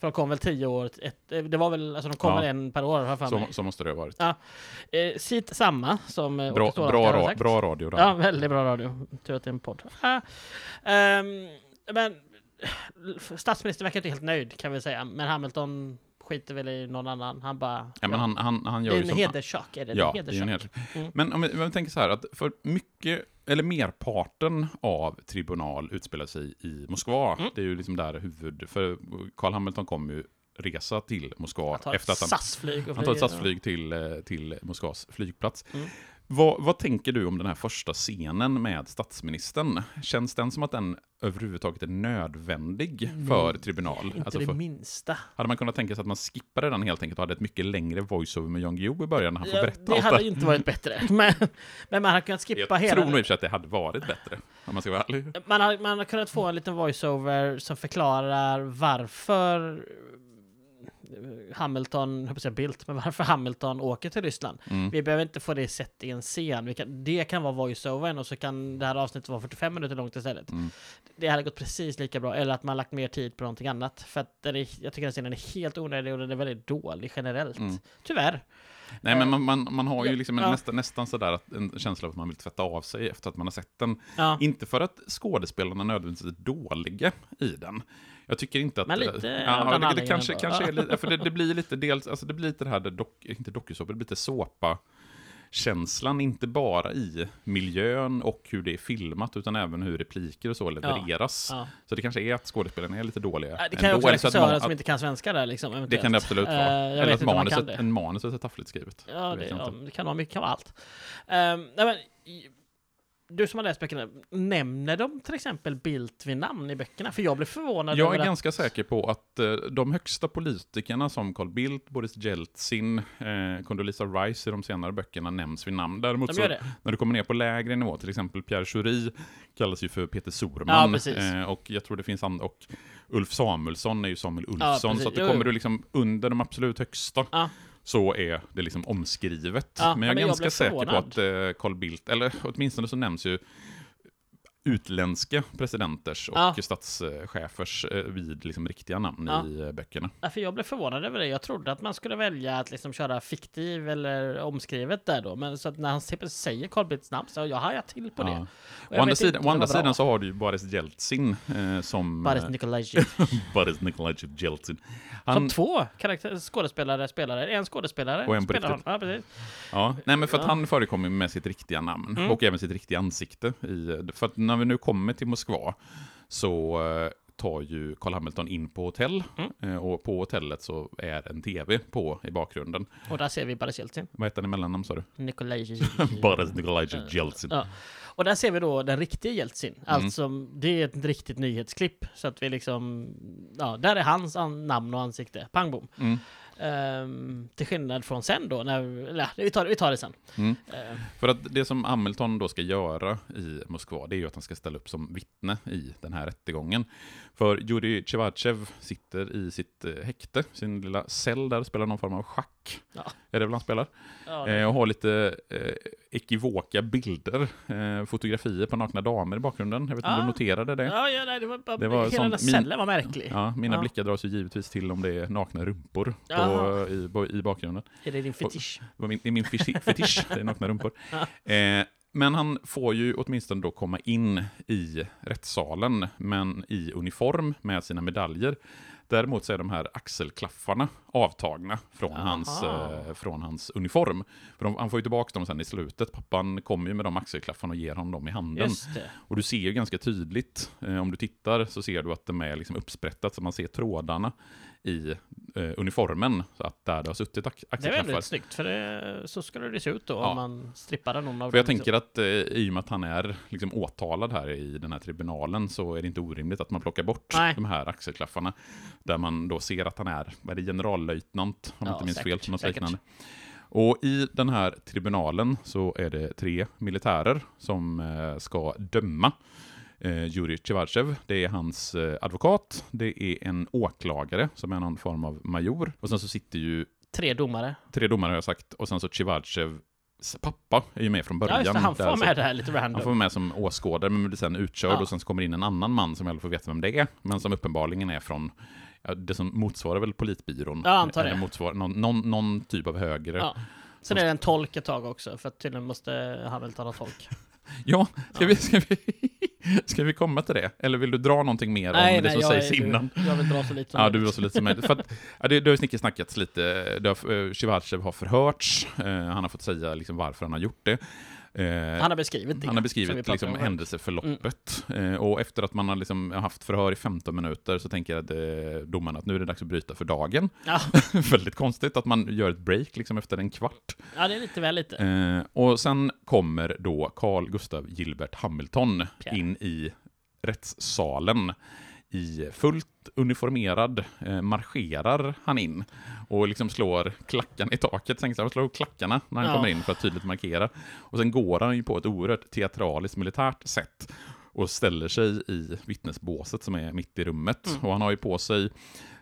För de kom väl 10 år, ett, eh, det var väl, alltså de kom Ja. en per år har för Så, mig. så måste det ha varit. Eh, sitt samma som eh, Bra, bra, ra, bra radio där. Ja, väldigt bra radio. Tur att det är en podd. Ah, ehm, men statsministern verkar inte helt nöjd kan vi säga. Men Hamilton skiter väl i någon annan. Han bara... Ja, men han, han, han det gör är ju en som... hederschock. Är det Ja, det är en. Mm. Men om vi, om vi tänker så här att för mycket, eller merparten av tribunal utspelar sig i Moskva. Mm. Det är ju liksom där huvud, för Carl Hamilton kommer ju resa till Moskva Han tar efter ett att han, SAS-flyg han tar ett. SAS-flyg till, eh, till Moskvas flygplats. Mm. Vad, vad tänker du om den här första scenen med statsministern? Känns den som att den överhuvudtaget är nödvändig för Nej, tribunal? Inte Alltså det för, minsta. hade man kunnat tänka sig att man skippade den helt enkelt och hade ett mycket längre voiceover med Jan Guillou i början när han får Ja, berätta det hade det? inte varit bättre. Men, men man hade kunnat skippa Jag hela... tror nog i för att det hade varit bättre, om man ska vara ärlig. Man har, man har kunnat få en liten voiceover som förklarar varför Hamilton, jag säga Bildt, men varför Hamilton åker till Ryssland. Mm. Vi behöver inte få det sett i en scen. Kan, det kan vara voiceovern och så kan det här avsnittet vara 45 minuter långt istället. Mm. Det hade gått precis lika bra, eller att man lagt mer tid på någonting annat. För att den är, jag tycker den scenen är helt onödig och den är väldigt dålig generellt. Mm. Tyvärr. Nej, men man, man, man har ju liksom en, ja. nästan, nästan sådär att en känsla av att man vill tvätta av sig efter att man har sett den. Ja. Inte för att skådespelarna nödvändigtvis är dåliga i den. Jag tycker inte att... Men lite ja, av ja, det, det kanske, ändå. kanske Ja. är lite, för det, det blir lite dels, alltså det blir lite det här, det dock, inte dokusåpa, det blir lite såpa känslan inte bara i miljön och hur det är filmat, utan även hur repliker och så levereras. Ja. Så det kanske är att skådespelarna är lite dåliga. Ja, Det kan ju också vara regissörer som inte kan svenska där liksom. Det kan det absolut vara. Eh, jag Eller att manuset, det. en manuset är taffligt skrivet. Ja, Det det, ja, det kan vara mycket av allt. Ehm, nej, men, du som har läst böckerna, nämner de till exempel Bildt vid namn i böckerna? För jag blev förvånad Jag är att... ganska säker på att eh, de högsta politikerna som Carl Bildt, Boris Jeltsin, eh, Condoleezza Rice i de senare böckerna nämns vid namn. Däremot så, när du kommer ner på lägre nivå, till exempel Pierre Schori kallas ju för Peter Ja, Sorman. precis. eh, och jag tror det finns andra, och Ulf Samuelsson är ju Samuel Ja, Ulfsson. precis. så att det kommer du liksom under de absolut högsta. Ja. Så är det liksom omskrivet. Ja, men jag är men jag ganska blev säker på att eh, Carl Bildt, eller åtminstone så nämns ju utländska presidenters och Ja. statschefers eh, vid liksom riktiga namn Ja. i eh, böckerna. Ja, för jag blev förvånad över det. Jag trodde att man skulle välja att liksom köra fiktiv eller omskrivet där då. Men så att när han säger Carl Bildts namn så jag hajar till på det. Ja. Å andra, sidan, å andra sidan så har du ju Boris Jeltsin eh, som... Boris eh, Nikolajevitj. Boris Nikolajev Jeltsin. Som Han, två karaktär, skådespelare spelare. En skådespelare Och en på spelar riktigt. Ja, precis. ja, nej men för att han förekommer med sitt riktiga namn Mm. och även sitt riktiga ansikte. I, för att när vi nu kommer till Moskva så eh, tar ju Carl Hamilton in på hotell Mm. eh, och på hotellet så är en tv på i bakgrunden. Och där ser vi Boris Jeltsin. Vad heter han i mellannamn sa du? Boris Nikolajev Jeltsin. Ja. Och där ser vi då den riktiga Jeltsin. Mm. Alltså, det är ett riktigt nyhetsklipp. Så att vi liksom, ja, där är hans an- namn och ansikte. Pang bom. Mm. Ehm, till skillnad från sen då, när, eller, vi, tar, vi tar det sen. Mm. Ehm, För att det som Hamilton då ska göra i Moskva, det är ju att han ska ställa upp som vittne i den här rättegången. För Jurij Chevachev sitter i sitt eh, häkte, sin lilla cell där spelar någon form av schack. Ja. Är det väl han spelar? ja, Eh, och har lite eh, ekivoka bilder, eh, fotografier på nakna damer i bakgrunden. Jag vet inte om Ja. du noterade det? ja, ja, nej, det var bara, Det var hela den cellen var märklig. Ja, mina Ja. blickar dras ju givetvis till om det är nakna rumpor på, i, bo- i bakgrunden. Är det din fetisch? Min, det är min fetisch, fetisch det är nakna rumpor. Eh, men han får ju åtminstone då komma in i rättssalen, men i uniform med sina medaljer. Däremot så är de här axelklaffarna avtagna från, Aha. hans, eh, från hans uniform. För de, han får ju tillbaka dem sen i slutet. Pappan kommer ju med de axelklaffarna och ger honom dem i handen. Och du ser ju ganska tydligt, eh, om du tittar så ser du att de är liksom uppsprättat så man ser trådarna i eh, uniformen, så att där det har suttit ax- Det är väldigt snyggt, för det, så skulle det se ut då Ja. om man strippade någon av För jag dem. tänker att eh, i och med att han är liksom åtalad här i den här tribunalen så är det inte orimligt att man plockar bort Nej. de här axelklaffarna. Där man då ser att han är, vad är det, generallöjtnant, om jag Ja, inte minns säkert, fel, något säkert. liknande. Och i den här tribunalen så är det tre militärer som eh, ska döma eh, Jurij Tjevarchev. Det är hans eh, advokat, det är en åklagare som är någon form av major. Och sen så sitter ju Tre domare. tre domare har jag sagt, och sen så Tjevarchevs pappa är ju med från början. Ja, just det, han Där får så- med det här lite han får random. med som åskådare, men blir sen utkörd Ja. och sen så kommer in en annan man som jag aldrig får veta vem det är, men som uppenbarligen är från ja, det som motsvarar väl politbyrån. Ja, antar Eller det. någon, någon, någon typ av högre. Ja, Ja. Sen är det en tolk ett tag också, för att tydligen måste Hamilton ha tolk. ska, Vi, ska, vi, ska vi komma till det? Eller vill du dra någonting mer om det som sägs är- innan? jag vill dra så lite som Ja, du var så lite som möjligt. För att, ja, det, det har ju snickesnackats lite. Eh, Shivachev har förhörts. Eh, han har fått säga liksom varför han har gjort det. Eh, Han har beskrivit det. Han har beskrivit liksom händelseförloppet. Eh, och efter att man har liksom haft förhör i 15 minuter så tänker att eh, domaren att nu är det dags att bryta för dagen. Ja. Väldigt konstigt att man gör ett break liksom efter en kvart. ja, det är lite väl lite. Eh, och sen kommer då Carl Gustav Gilbert Hamilton Pierre. in i rättssalen. I fullt uniformerad eh, marscherar han in och liksom slår klackan i taket. Här, slår klackarna när han Ja. kommer in för att tydligt markera. Och sen går han ju på ett oerhört teatraliskt militärt sätt och ställer sig i vittnesbåset som är mitt i rummet. Mm. Och han har ju på sig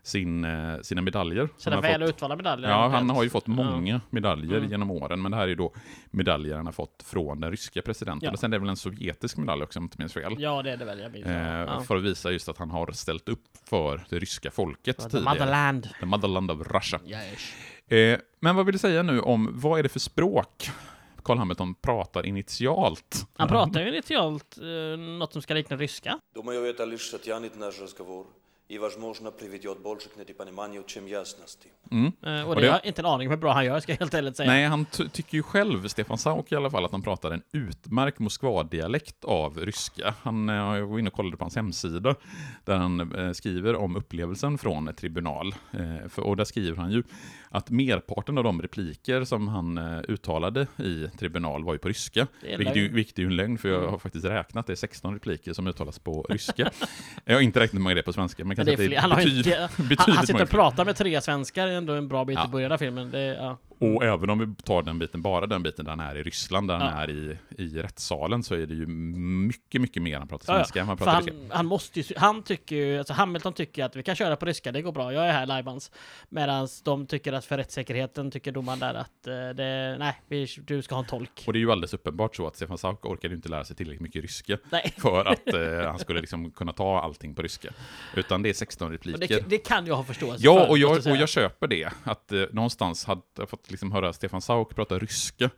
sin, eh, sina medaljer. har väl fått- utvalda medaljer. Ja, han har ju fått många Ja. medaljer Mm. genom åren, men det här är då medaljer han har fått från den ryska presidenten. Ja. Och sen är det väl en sovjetisk medalj också, om jag inte minns fel. Ja, det är det väl. Jag minns. Eh, ja. För att visa just att han har ställt upp för det ryska folket The tidigare. Motherland. The motherland of Russia. Yes. Eh, men vad vill du säga nu om, vad är det för språk Carl Hamilton pratar initialt? Han pratar ju initialt eh, något som ska likna ryska Думаю, это лишь затянет наш разговор и, возможно, приведет больше к непониманию, чем ясности. Mm. Eh, och Och det det- har jag inte en aning om hur bra han gör, ska jag helt ärligt säga. Nej, han ty- tycker ju själv, Stefan Sauk i alla fall, att han pratar en utmärkt Moskva-dialekt av ryska. Han, eh, jag var inne och kollade på hans hemsida, där han eh, skriver om upplevelsen från ett tribunal. Eh, för, och där skriver han ju att merparten av de repliker som han eh, uttalade i tribunal var ju på ryska. Det är Vilket ju, lögn. vilket är ju en lögn, för jag Mm. har faktiskt räknat, det är 16 repliker som uttalas på ryska. jag har inte räknat hur många det är på svenska, men Men kanske det är fler. är Han, har inte, han, han sitter och pratar med tre svenskar ändå en bra bit Ja. i början av filmen. Det, ja. Och även om vi tar den biten, bara den biten där han är i Ryssland, där han Ja. är i, i rättssalen, så är det ju mycket, mycket mer han pratar Ja, ja. svenska än För pratar han, han måste ju, han tycker ju, alltså Hamilton tycker att vi kan köra på ryska, det går bra, jag är här lajbans. Medan de tycker att för rättssäkerheten tycker domaren där att eh, det, nej, vi, du ska ha en tolk. Och det är ju alldeles uppenbart så att Stefan Sauk orkade inte lära sig tillräckligt mycket ryska Nej, för att eh, han skulle liksom kunna ta allting på ryska. Utan det är 16 och repliker. det, det kan jag ha förståelse Ja, för. och jag, och jag köper det. Att eh, någonstans hade jag fått liksom höra Stefan Sauk prata ryska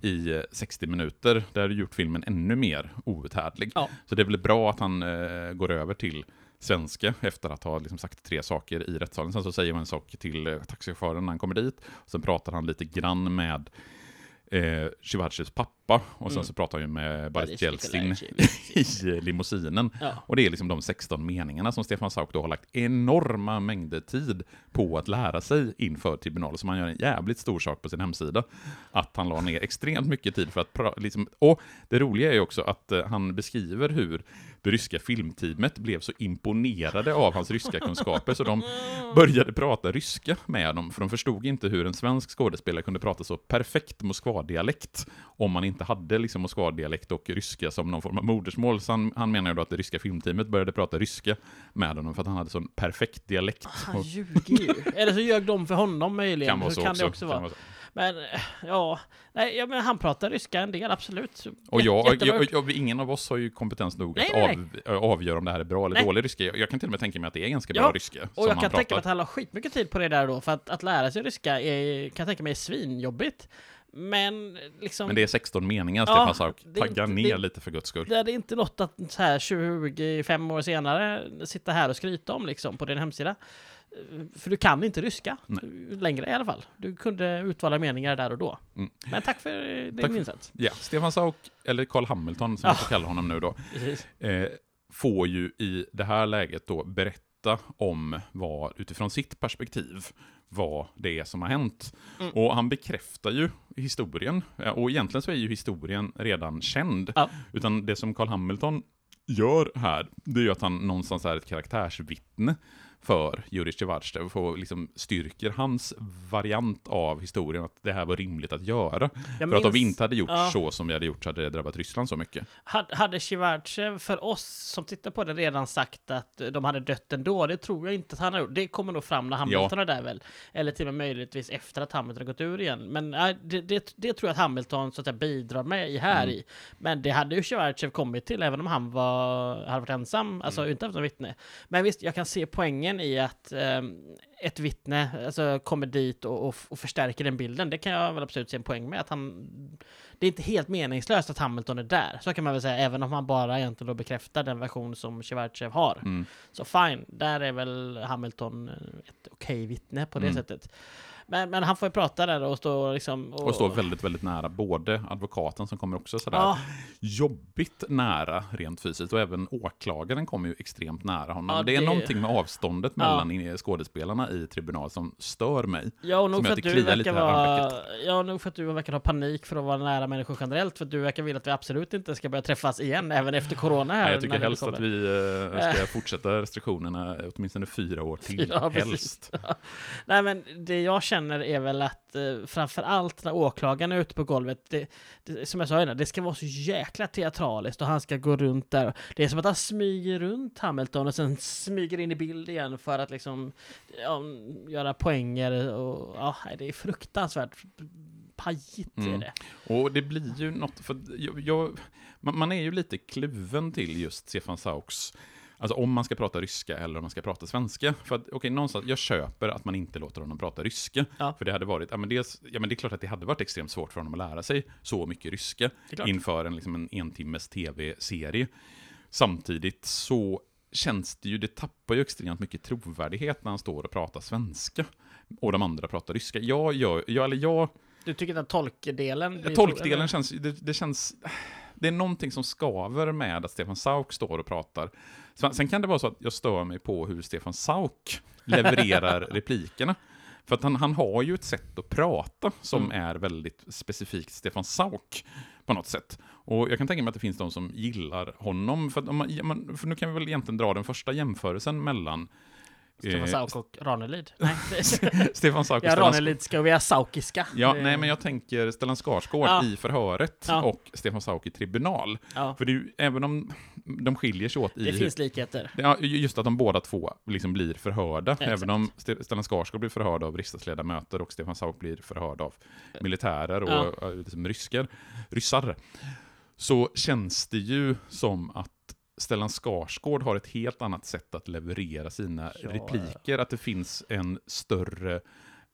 i eh, 60 minuter. Det hade gjort filmen ännu mer outhärdlig. Ja. Så det är väl bra att han eh, går över till svenska efter att ha liksom sagt tre saker i rättssalen. Sen så säger man en sak till eh, taxichauffören när han kommer dit. Sen pratar han lite grann med eh, Shivachevs pappa och sen Mm. så pratar han ju med Boris Jeltsin i limousinen. Ja. Och det är liksom de 16 meningarna som Stefan Sauk då har lagt enorma mängder tid på att lära sig inför tribunalen. Så han gör en jävligt stor sak på sin hemsida. Att han la ner extremt mycket tid för att liksom, Och det roliga är ju också att eh, han beskriver hur det ryska filmteamet blev så imponerade av hans ryska kunskaper så de började prata ryska med honom. För de förstod inte hur en svensk skådespelare kunde prata så perfekt Moskva-dialekt om man inte hade liksom Moskva-dialekt och ryska som någon form av modersmål. Så han, han menar ju då att det ryska filmteamet började prata ryska med honom för att han hade sån perfekt dialekt. Han Och ljuger ju. Eller så ljög de för honom möjligen. kan vara så kan också. det också kan vara. så. Men eh, ja, nej, ja, men han pratar ryska en del, absolut. Och jag, jag, jag, ingen av oss har ju kompetens nog Nej, att nej, av, avgöra om det här är bra eller Nej. dålig ryska. Jag, jag kan till och med tänka mig att det är ganska Ja, bra ryska. Och som jag han kan tänka mig pratar. att han la skitmycket tid på det där då, för att, att lära sig ryska är, kan jag tänka mig är svinjobbigt. Men liksom... Men det är 16 meningar, Ja, Stefan Sauk. Tagga inte- ner det- lite för guds skull. Det är inte något att så här 25 år senare sitta här och skryta om liksom på din hemsida. För du kan inte ryska. Nej. Längre i alla fall. Du kunde utvala meningar där och då. Mm. Men tack för din Tack för- insats. Ja, Stefan Sauk, eller Carl Hamilton som Ja. jag får kalla honom nu då, eh, får ju i det här läget då berätta berätta om vad, utifrån sitt perspektiv, vad det är som har hänt. Mm. Och han bekräftar ju historien, och egentligen så är ju historien redan känd. Ja. Utan det som Carl Hamilton gör här, det är ju att han någonstans är ett karaktärsvittne för Jurij Tjevartjev och liksom styrker hans variant av historien, att det här var rimligt att göra. Jag För att om vi minns- inte hade gjort Ja. så som vi hade gjort så hade det drabbat Ryssland så mycket. Hade, Shivarchev för oss som tittar på det redan sagt att de hade dött ändå? Det tror jag inte att han har gjort. Det kommer nog fram när Hamilton är där väl? Eller till och med möjligtvis efter att Hamilton har gått ur igen. Men nej, det, det, det tror jag att Hamilton så att säga, bidrar med i här Mm. i. Men det hade ju Shivarchev kommit till även om han var, hade varit ensam, alltså Mm. inte haft något vittne. Men visst, jag kan se poängen i att ehm, ett vittne alltså, kommer dit och, och, och förstärker den bilden. Det kan jag väl absolut se en poäng med. Att han, det är inte helt meningslöst att Hamilton är där. Så kan man väl säga, även om han bara egentligen då bekräftar den version som Shivarchev har. Mm. Så fine, där är väl Hamilton eh, ett okej vittne på det Mm. sättet. Men, men han får ju prata där och stå liksom... Och står väldigt, väldigt nära både advokaten som kommer också sådär Ja, jobbigt nära rent fysiskt och även åklagaren kommer ju extremt nära honom. Ja, det är det- någonting med avståndet Ja. mellan skådespelarna i tribunal som stör mig. ja, och nog för att du verkar vara... Ja, nog för att du verkar ha panik för att vara nära människor generellt. För att du verkar vilja att vi absolut inte ska börja träffas igen, även efter corona här. Nej, jag tycker helst att vi eh, ska fortsätta restriktionerna åtminstone fyra år till. Ja, helst. Nej, men det jag känner är väl att eh, framför allt när åklagaren är ute på golvet, det, det, som jag sa innan, det ska vara så jäkla teatraliskt och han ska gå runt där. Det är som att han smyger runt Hamilton och sen smyger in i bild igen för att liksom ja, göra poänger och ja, det är fruktansvärt pajigt är Mm. det. Och det blir ju något, för jag, jag, man, man är ju lite kluven till just Stefan Sauks Alltså om man ska prata ryska eller om man ska prata svenska. För att, okej, någonstans, jag köper att man inte låter honom prata ryska. Ja. För det hade varit, ja men, dels, ja men det är klart att det hade varit extremt svårt för honom att lära sig så mycket ryska inför en, liksom en entimmes tv-serie. Samtidigt så känns det ju, det tappar ju extremt mycket trovärdighet när han står och pratar svenska. Och de andra pratar ryska. Jag gör, jag, eller jag, Du tycker att tolkdelen... Tolkdelen känns, det, det känns, det är någonting som skaver med att Stefan Sauk står och pratar. Sen, kan det vara så att jag stör mig på hur Stefan Sauk levererar replikerna. För att han, han har ju ett sätt att prata som Mm. är väldigt specifikt Stefan Sauk på något sätt. Och jag kan tänka mig att det finns de som gillar honom. För, man, för nu kan vi väl egentligen dra den första jämförelsen mellan Stefan eh, Sauk och Ranelid. Nej, Stefan Sauk och ja, Ranelidska och vi är saukiska. Ja, Det- nej, men jag tänker Stellan Skarsgård Ja. i förhöret Ja. och Stefan Sauk i tribunal. ja, För det är ju, även om de skiljer sig åt i... det finns likheter. Ja, just att de båda två liksom blir förhörda. Även om Ste- Stellan Skarsgård blir förhörd av riksdagsledamöter och Stefan Sauk blir förhörd av militärer och Ja. liksom ryskar, ryssar. Så känns det ju som att Stellan Skarsgård har ett helt annat sätt att leverera sina Ja, repliker. Att det finns en större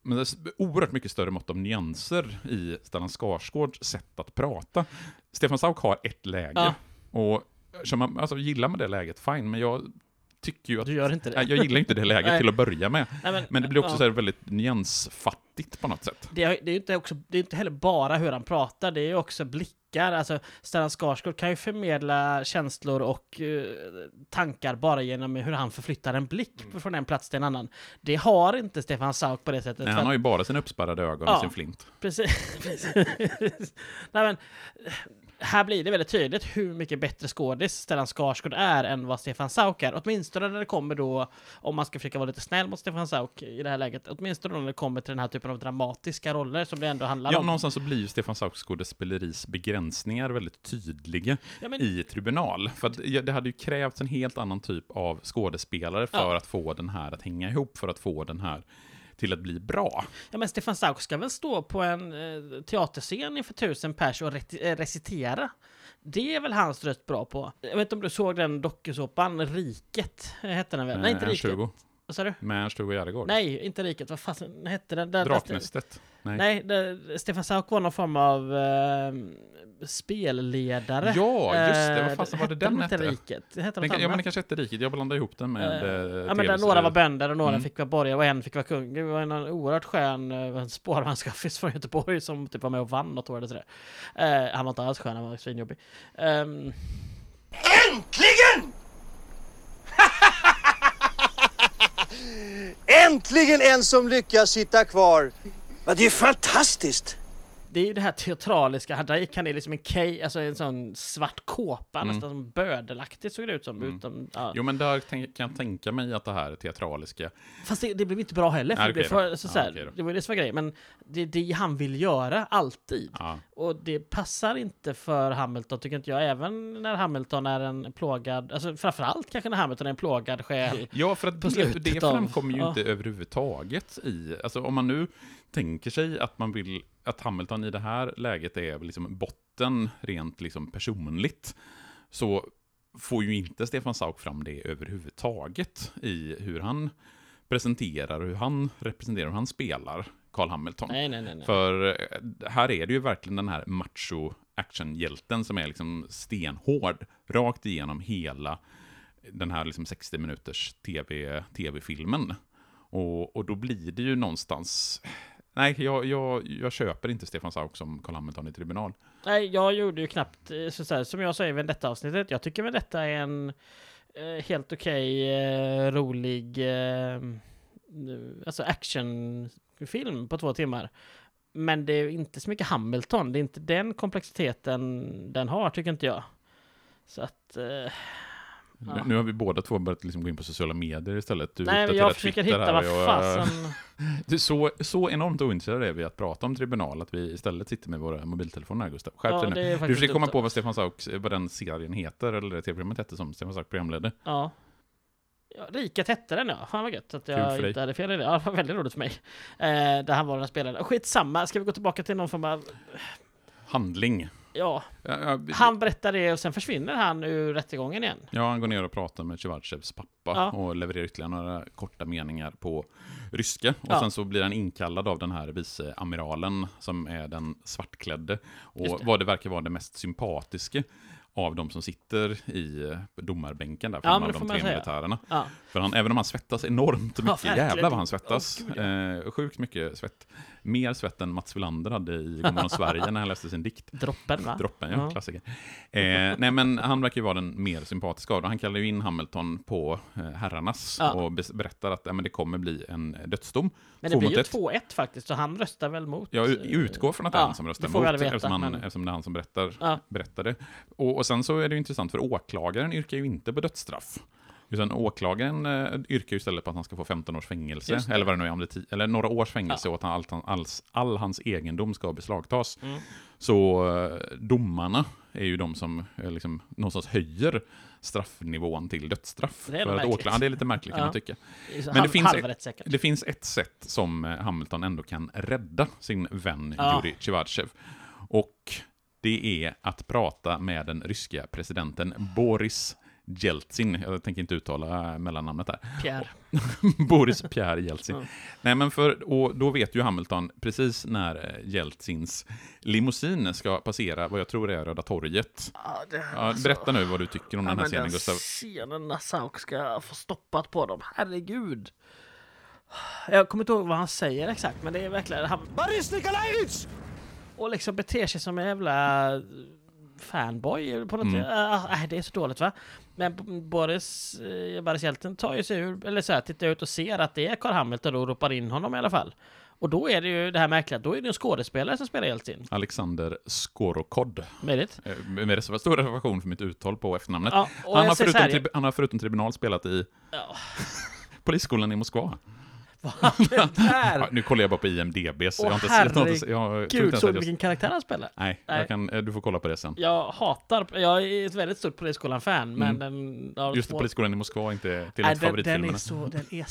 men det är oerhört mycket större mått av nyanser i Stellan Skarsgårds sätt att prata. Stefan Sauk har ett läge. Ja. Och man, alltså, gillar man det läget, fine, men jag tycker ju att... Du gör inte det. Jag gillar inte det läget till att börja med. Nej, Men det blir också ja. så väldigt nyansfattigt på något sätt. det, är- det är inte, också, det är inte heller bara hur han pratar, det är ju också blickar. Alltså, Stellan Skarsgård kan ju förmedla känslor och eh, tankar bara genom hur han förflyttar en blick Mm. från en plats till en annan. Det har inte Stefan Sauk på det sättet. Nej, han har ju bara sina uppspärrade ögon Ja. och sin flint. Precis. precis. Nej, men, här blir det väldigt tydligt hur mycket bättre skådis Stellan Skarsgård är än vad Stefan Sauk är. Åtminstone när det kommer då, om man ska försöka vara lite snäll mot Stefan Sauk i det här läget, åtminstone när det kommer till den här typen av dramatiska roller som det ändå handlar Ja, om. någonstans så blir ju Stefan Sauks skådespeleris begränsningar väldigt tydliga Ja, men, i tribunal. För ja, det hade ju krävts en helt annan typ av skådespelare för Ja. att få den här att hänga ihop, för att få den här till att bli bra. ja, men Stefan Sauk ska väl stå på en eh, teaterscen inför tusen pers och eh, recitera? Det är väl hans röst bra på. Jag vet inte om du såg den dokusåpan, Riket, eh, hette den väl? Nej, inte Riket. Vad sa du? Med Ernst-Hugo Järegård. Nej, inte Riket. Vad fasen hette den? Där- Draknästet. Nej. Nej, det, Stefan Sauk var någon form av eh, spelledare. Ja, just det. Eh, Vad fasen var det hette den hette? Riket? Det hette Den kan, ja, men det kanske hette Riket. Jag blandade ihop den med Eh, eh, Ja, men där några var bönder och några Mm. fick vara borgare och en fick vara kung. Det var en oerhört skön uh, spårvagnschaffis från Göteborg som typ var med och vann något år eller sådär. Eh, han var inte alls skön, han var svinjobbig. Um, Äntligen! Äntligen en som lyckas sitta kvar. Ja, det är fantastiskt. Det är ju det här teatraliska, gick han i liksom en kej, alltså en sån svart kåpa, nästan som bödelaktigt såg det ut som. Utom, ja. Jo, men där kan jag tänka mig att det här teatraliska... Fast det, det blev inte bra heller, för det, blev okej då. för, så, så här, okej då. det var ju det som var grejen. Men det är det han vill göra, alltid. Ja. Och det passar inte för Hamilton, tycker inte jag. Även när Hamilton är en plågad, alltså framförallt kanske när Hamilton är en plågad själ. Ja, för att det, det framkommer ju inte överhuvudtaget i... Alltså om man nu tänker sig att man vill att Hamilton i det här läget är liksom botten rent liksom personligt, så får ju inte Stefan Sauk fram det överhuvudtaget i hur han presenterar, hur han representerar, hur han spelar Carl Hamilton. Nej, nej, nej. För eh, här är det ju verkligen den här macho actionhjälten som är liksom stenhård rakt igenom hela den här liksom 60 minuters TV, tv-filmen. Och, och då blir det ju någonstans... Nej, jag, jag, jag köper inte Stefan Sauk som Carl Hamilton i tribunal. Nej, jag gjorde ju knappt, eh, så så här, som jag sa i Vendetta-avsnittet, jag tycker väl detta är en eh, helt okej, eh, rolig, eh, alltså actionfilm på två timmar. Men det är inte så mycket Hamilton, det är inte den komplexiteten den har, tycker inte jag. Så att... Eh, nu, Ja. nu har vi båda två börjat liksom gå in på sociala medier istället. Du nej, jag försöker Twitter hitta vad fasen... Du, så, så enormt ointresserade är vi att prata om tribunal att vi istället sitter med våra mobiltelefoner här, Gustav. Skärp Ja, dig nu. Du försöker komma på vad Stefan Sauk, vad den serien heter, eller det tv-programmet hette som Stefan Sauk programledde. Ja. ja Riket hette den ja. Fan vad gött att jag inte hade fel i det. Ja, det var väldigt roligt för mig. Eh, där han var den spelaren. Skitsamma, ska vi gå tillbaka till någon form av... Handling. Ja, Ja, ja, vi- han berättar det och sen försvinner han ur rättegången igen. Ja, han går ner och pratar med Tjevardtjevs pappa Ja. och levererar ytterligare några korta meningar på ryska. Och Ja. sen så blir han inkallad av den här viceamiralen som är den svartklädde. Och det. vad det verkar vara det mest sympatiska av de som sitter i domarbänken där, Ja, fem men av de tre militärerna. Ja. För han, även om han svettas enormt Ja, mycket, verkligen. jävlar vad han svettas. Gud, eh, sjukt mycket svett. Mer svett än Mats Wilander hade i Godmorgon Sverige när han läste sin dikt. Droppen va? Droppen, ja. Ja. Klassiker. Eh, nej, men han verkar ju vara den mer sympatiska av dem. Han kallar ju in Hamilton på eh, herrarnas Ja. och berättar att ja, men det kommer bli en dödsdom. Men det blir mot ju ett. 2-1 faktiskt, så han röstar väl mot... Jag eh, utgår från att det är ja, han som röstar veta, eftersom, han, men- eftersom det är han som berättar, Ja. berättar det. Och, och sen så är det ju intressant, för åklagaren yrkar ju inte på dödsstraff. Utan åklagaren eh, yrkar istället på att han ska få 15 års fängelse, eller vad det nu är, om det eller några års fängelse, och att han, allt, han- alls, all hans egendom ska beslagtas. Mm. Så eh, domarna är ju de som eh, liksom, någonstans höjer straffnivån till dödsstraff. Det är För att märkligt. åkla- ja, det är lite märkligt kan Ja. man tycka. Men det finns ett-. Det finns ett sätt som eh, Hamilton ändå kan rädda sin vän Ja. Jurij Tjevardtjev. Och det är att prata med den ryska presidenten Boris Jeltsin. Jag tänker inte uttala eh, mellannamnet där. Pierre. Boris Pierre Jeltsin. Ja. Nej, men för, och då vet ju Hamilton precis när eh, Jeltsins limousin ska passera vad jag tror är Röda torget. Ja, det, Ja, berätta nu vad du tycker om den här scenen, Gustav. scenen när Sauk ska få stoppat på dem, herregud. Jag kommer inte ihåg vad han säger exakt, men det är verkligen... Han, Boris Nikolajevitj! och liksom beter sig som en jävla fanboy på något Mm. Ah, nej, det är så dåligt va? Men Boris, eh, Boris tar ju sig ur, eller så här, tittar ut och ser att det är Carl Hamilton och ropar in honom i alla fall. Och då är det ju det här märkliga, då är det en skådespelare som spelar Jeltsin. Alexander Skorokhod. Möjligt. Eh, Med reserva- stor reservation för mitt uttal på efternamnet. Ja, han, har förutom han har förutom tribunal spelat i Ja. Polisskolan i Moskva. Där! Ja, nu kollar jag bara på IMDB, så Åh, jag har inte har inte- jag Gud, såg du vilken karaktär han spelar? Nej, Nej. Kan, eh, du får kolla på det sen. Jag hatar, jag är ett väldigt stort Polisskolan-fan, men den... ja, Mm. Just två- Polisskolan i Moskva är inte till Nej, ett den, favoritfilmerna. är så, den är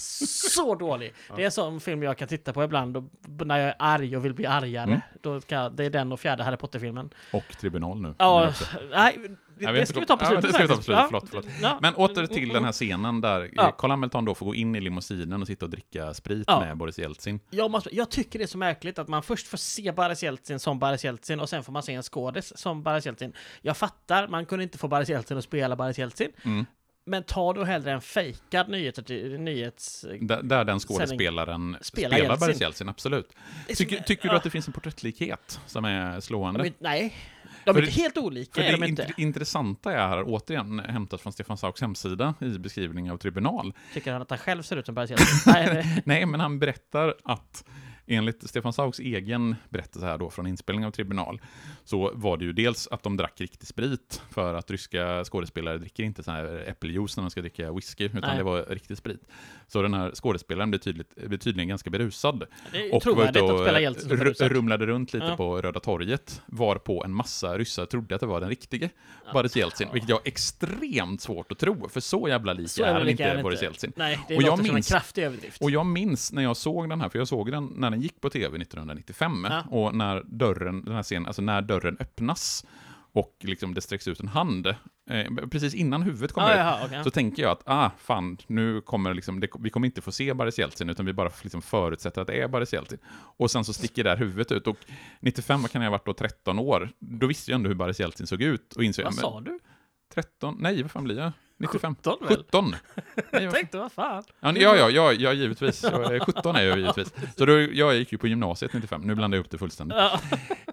så dålig. Det är en sån film jag kan titta på ibland och, när jag är arg och vill bli argare. Mm. Då kan, det är den och fjärde Harry Potter-filmen. Och Tribunal nu. Ja, nej, Ja, det, har ska vi ta på ja, slutet det ska vi ta på slutet, Ja, förlåt, förlåt. ja. Men åter till den här scenen där Ja. Carl Hamilton då får gå in i limousinen och sitta och dricka sprit Ja. med Boris Jeltsin. Jag, måste, jag tycker det är så märkligt att man först får se Boris Jeltsin som Boris Jeltsin och sen får man se en skådis som Boris Jeltsin. Jag fattar, man kunde inte få Boris Jeltsin att spela Boris Jeltsin. Mm. Men ta då hellre en fejkad nyhets... nyhets Där, där den skådespelaren Spelar spelar. Boris Jeltsin, absolut. Tycker, tycker du att det finns en porträttlikhet som är slående? De är, nej, de är För inte helt olika. För det int- intressanta är här, återigen hämtat från Stefan Sauks hemsida i beskrivning av tribunal. Tycker han att han själv ser ut som nej, nej. Nej, men han berättar att enligt Stefan Sauks egen berättelse här då från inspelning av Tribunal, så var det ju dels att de drack riktig sprit, för att ryska skådespelare dricker inte så här äppeljuice när de ska dricka whisky, utan Nej. det var riktig sprit. Så den här skådespelaren blev, tydligt, blev tydligen ganska berusad. Och var ute berusad. rumlade runt lite Ja. på Röda torget, var på en massa ryssar trodde att det var den riktige Boris Jeltsin, vilket jag har extremt svårt att tro, för så jävla lik Så är han inte. Boris Jeltsin. Nej, det Och jag låter som en minns- kraftig överdrift. Och jag minns när jag såg den här, för jag såg den när den gick på tv 1995, Ja. och när dörren, den här scenen, alltså när dörren öppnas och liksom det sträcks ut en hand, eh, precis innan huvudet kommer ah, ut, jaha, okej. så tänker jag att, ah, fan, nu kommer liksom, det, vi kommer inte få se Boris Jeltsin, utan vi bara liksom förutsätter att det är Boris Jeltsin. Och sen så sticker där huvudet ut, och 95, vad kan jag ha varit då, 13 år, då visste jag ändå hur Boris Jeltsin såg ut, och insåg, Vad sa du? 13, nej, vad fan blir jag? 95? 17 väl? 17! Nej, Jag tänkte, vad fan? Ja, ja, ja, ja, givetvis. Så, eh, 17 är jag givetvis. Så då, jag gick ju på gymnasiet 95, nu blandar jag upp det fullständigt. Ja,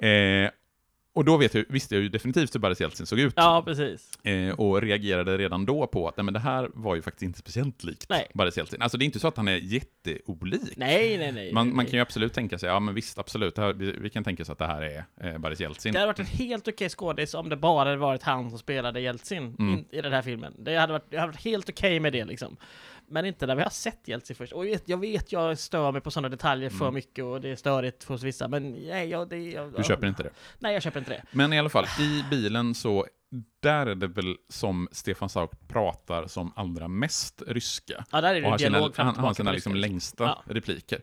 Eh, och då vet jag, visste jag ju definitivt hur Boris Jeltsin såg ut. ja precis. Eh, och reagerade redan då på att nej, men det här var ju faktiskt inte speciellt likt Nej. Boris Jeltsin. Alltså det är inte så att han är jätteolik. Nej, nej, nej. Man, nej. man kan ju absolut tänka sig, ja men visst, absolut, här, vi, vi kan tänka oss att det här är eh, Boris Jeltsin. Det hade varit en helt okej skådis om det bara hade varit han som spelade Jeltsin Mm. in, i den här filmen. Det hade varit, det hade varit helt okej med det liksom. Men inte när vi har sett Jeltsin först. Och jag vet, jag vet, jag stör mig på sådana detaljer för Mm. mycket och det är störigt hos vissa, men nej, jag, det, jag, Du köper inte det. Nej, jag köper inte det. Men i alla fall, i bilen så, där är det väl som Stefan Sauk pratar som allra mest ryska. Ja, där är det Och har sina, dialog fram han, han har sina liksom längsta Ja. repliker.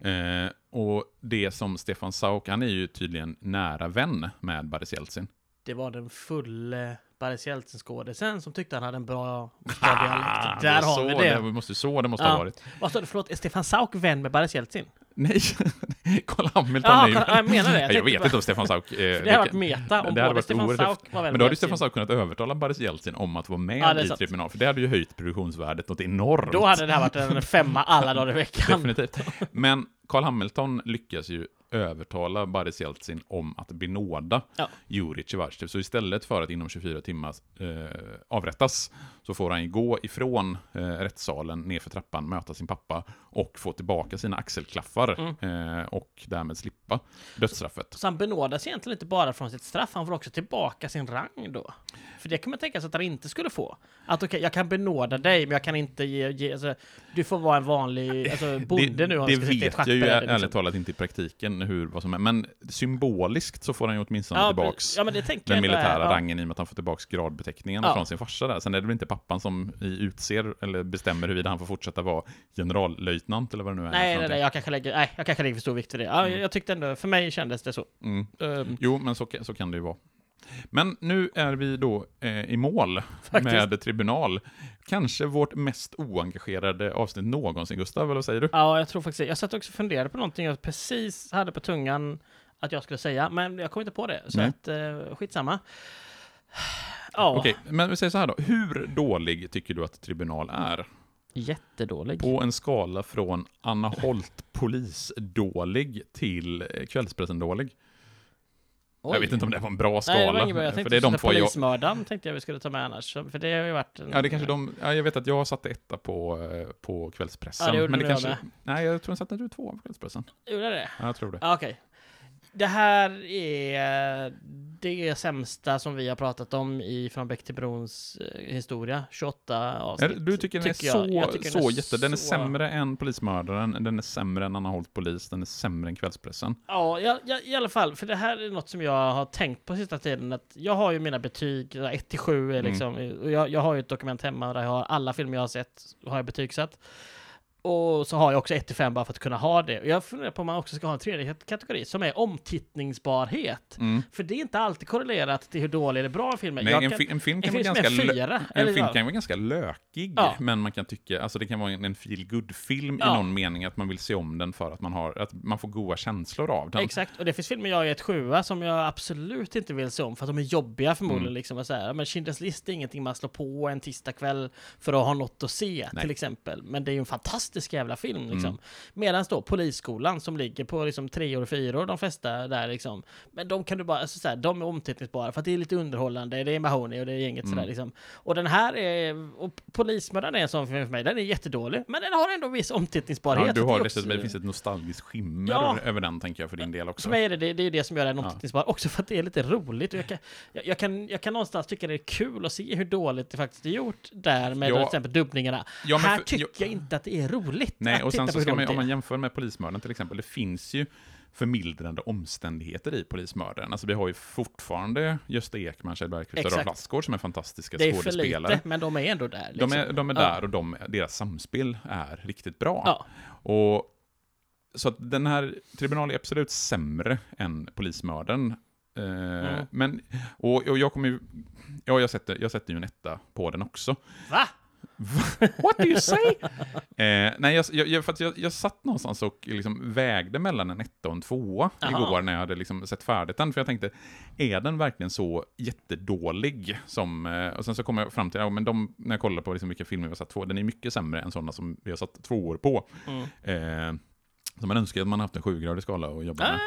Eh, och det som Stefan Sauk, han är ju tydligen nära vän med Boris Jeltsin. Det var den fulle Boris Jeltsin-skådisen som tyckte han hade en bra, bra Ah, dialekt. är Där har vi det. Det måste, så det måste Ja. ha varit. Vad sa du? Förlåt, är Stefan Sauk vän med Boris Jeltsin? Nej, Carl Hamilton Ja, är ju... Carl- jag menar det. Jag Jag, vet inte om Stefan Sauk... Eh, Det hade varit meta om det hade varit Stefan Sauk var vän Men då hade Stefan. Sauk kunnat övertala Boris Jeltsin om att vara med Ja, i sant. tribunal, för det hade ju höjt produktionsvärdet något enormt. Då hade det här varit en femma alla dagar i veckan. Definitivt. Men Carl Hamilton lyckas ju övertala Boris Jeltsin om att benåda Ja. Jurij Tjevartjev. Så istället för att inom 24 timmar eh, avrättas så får han gå ifrån eh, rättssalen ner för trappan, möta sin pappa och få tillbaka sina axelklaffar Mm. eh, och därmed slippa dödsstraffet. Så han benådas egentligen inte bara från sitt straff, han får också tillbaka sin rang då. För det kan man tänka sig att han inte skulle få. Att okej, jag kan benåda dig, men jag kan inte ge... ge alltså, du får vara en vanlig alltså, bonde nu. det vet jag ju schackbräde, ärligt liksom. talat inte i praktiken hur, vad som är, men symboliskt så får han ju åtminstone Ja, tillbaks ja, den militära ja. rangen i och med att han får tillbaka gradbeteckningen Ja. från sin farsa där. Sen är det väl inte pappan som utser eller bestämmer huruvida han får fortsätta vara generallöjtnant eller vad det nu är. Nej, nej, nej, jag kanske lägger, nej, jag kanske lägger för stor vikt vid det. Ja, jag tyckte ändå, för mig kändes det så. Mm. Ehm, Jo, men så, så kan det ju vara. Men nu är vi då eh, i mål Faktiskt. med Tribunal. Kanske vårt mest oengagerade avsnitt någonsin, Gustav, eller vad säger du? Ja, jag tror faktiskt. Jag satt också och funderade på någonting jag precis hade på tungan att jag skulle säga, men jag kom inte på det. Så Nej. att, eh, skitsamma. Ja, Okej, men vi säger så här då. Hur dålig tycker du att Tribunal är? jättedålig. På en skala från Anna Holt polis-dålig till eh, Kvällspressen-dålig. Oj. Jag vet inte om det var en bra skala. Nej, det var ingen bra. Jag för tänkte det är de de två jag... tänkte jag vi skulle ta med annars. För det har ju varit en... Ja, det kanske de... Ja, jag vet att jag satte etta på, eh, på Kvällspressen. Ja, det gjorde men det kanske... Nej, jag tror jag satte du två på Kvällspressen. Gjorde det? Ja, jag tror det. Ja, Okej. Det här är det sämsta som vi har pratat om i Från Bäck till Brons eh, historia. 28 Är avsnitt. Du tycker den är tycker jag. så, Jag så jätte... Den är så- sämre än Polismördaren, den är sämre än Anna Holt Polis, den är sämre än Kvällspressen. Ja, ja, ja, i alla fall. För det här är något som jag har tänkt på sista tiden. Att jag har ju mina betyg, 1 till 7 är Mm. liksom. Och jag, jag har ju ett dokument hemma där jag har alla filmer jag har sett, har jag betygsatt. Och så har jag också 1 till 5 bara för att kunna ha det. Och jag funderar på om man också ska ha en tredje kat- kategori som är omtittningsbarhet. Mm. För det är inte alltid korrelerat till hur dålig eller bra filmen är. Nej, en, fi- en film en kan vara film som ganska... fyra, En film kan vara ganska lökig, Ja. men man kan tycka, alltså det kan vara en, en feel good film i Ja. någon mening, att man vill se om den för att man har, att man får goda känslor av den. Exakt, och det finns filmer jag är ett sjua som jag absolut inte vill se om för att de är jobbiga förmodligen. Mm. Liksom, så här. Men Schindler's list är ingenting man slår på en tisdagkväll för att ha något att se Nej. Till exempel. Men det är ju en fantastisk jävla film. Liksom. Medan då Polisskolan som ligger på liksom, tre och fyra år, de flesta där liksom. Men de kan du bara, alltså, så här, de är omtittningsbara för att det är lite underhållande. Det är Mahoney och det är gänget Mm. sådär liksom. Och den här är, och Polismördaren är en sån film för mig. Den är jättedålig, men den har ändå viss omtittningsbarhet. Ja, du har dessutom, det finns ett nostalgiskt skimmer Ja. över den, tänker jag, för din del också. för mig är det, det, det är det som gör den Ja. omtittningsbar, också för att det är lite roligt. Jag, kan, jag, jag, kan, jag kan någonstans tycka det är kul att se hur dåligt det faktiskt är gjort där med Ja. till exempel dubbningarna. Ja, Här för- tycker ja. jag inte att det är roligt Nej, att och sen så ska man, om man jämför med Polismördaren till exempel, det finns ju förmildrande omständigheter i Polismördaren. Alltså vi har ju fortfarande Gösta Ekman, Kjell Bergqvist och Rolf. Lassgård som är fantastiska Det är för skådespelare. lite, men de är ändå där. Liksom. De är, de är Ja. där och de, deras samspel är riktigt bra. Ja. Och, så att den här tribunalen är absolut sämre än Polismördaren. Eh, Mm. Men, och, och jag kommer ju, ja jag sätter, jag sätter ju en etta på den också. Va? What do you say? eh, nej, jag, jag, för jag, jag satt någonstans och liksom vägde mellan en etta och en tvåa Aha. igår när jag hade liksom sett färdigt den. För jag tänkte, är den verkligen så jättedålig? Som, eh, och sen så kom jag fram till, ja, men de, när jag kollade på liksom vilka filmer vi har satt två, den är mycket sämre än sådana som vi har satt tvåor på. Mm. Eh, så man önskar att man haft en sjugradig skala att jobba med.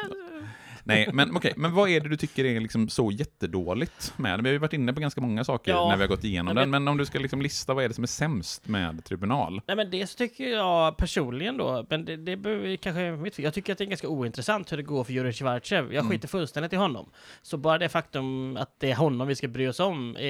Nej, men okej, men vad är det du tycker är liksom så jättedåligt med den? Vi har ju varit inne på ganska många saker Ja, när vi har gått igenom men den, men om du ska liksom lista vad är det som är sämst med Tribunal? Nej men det tycker jag personligen då, men det, det behöver kanske mitt. Jag tycker att det är ganska ointressant hur det går för Jurij Schwarzev. Jag Mm. skiter fullständigt i honom. Så bara det faktum att det är honom vi ska bry oss om, är,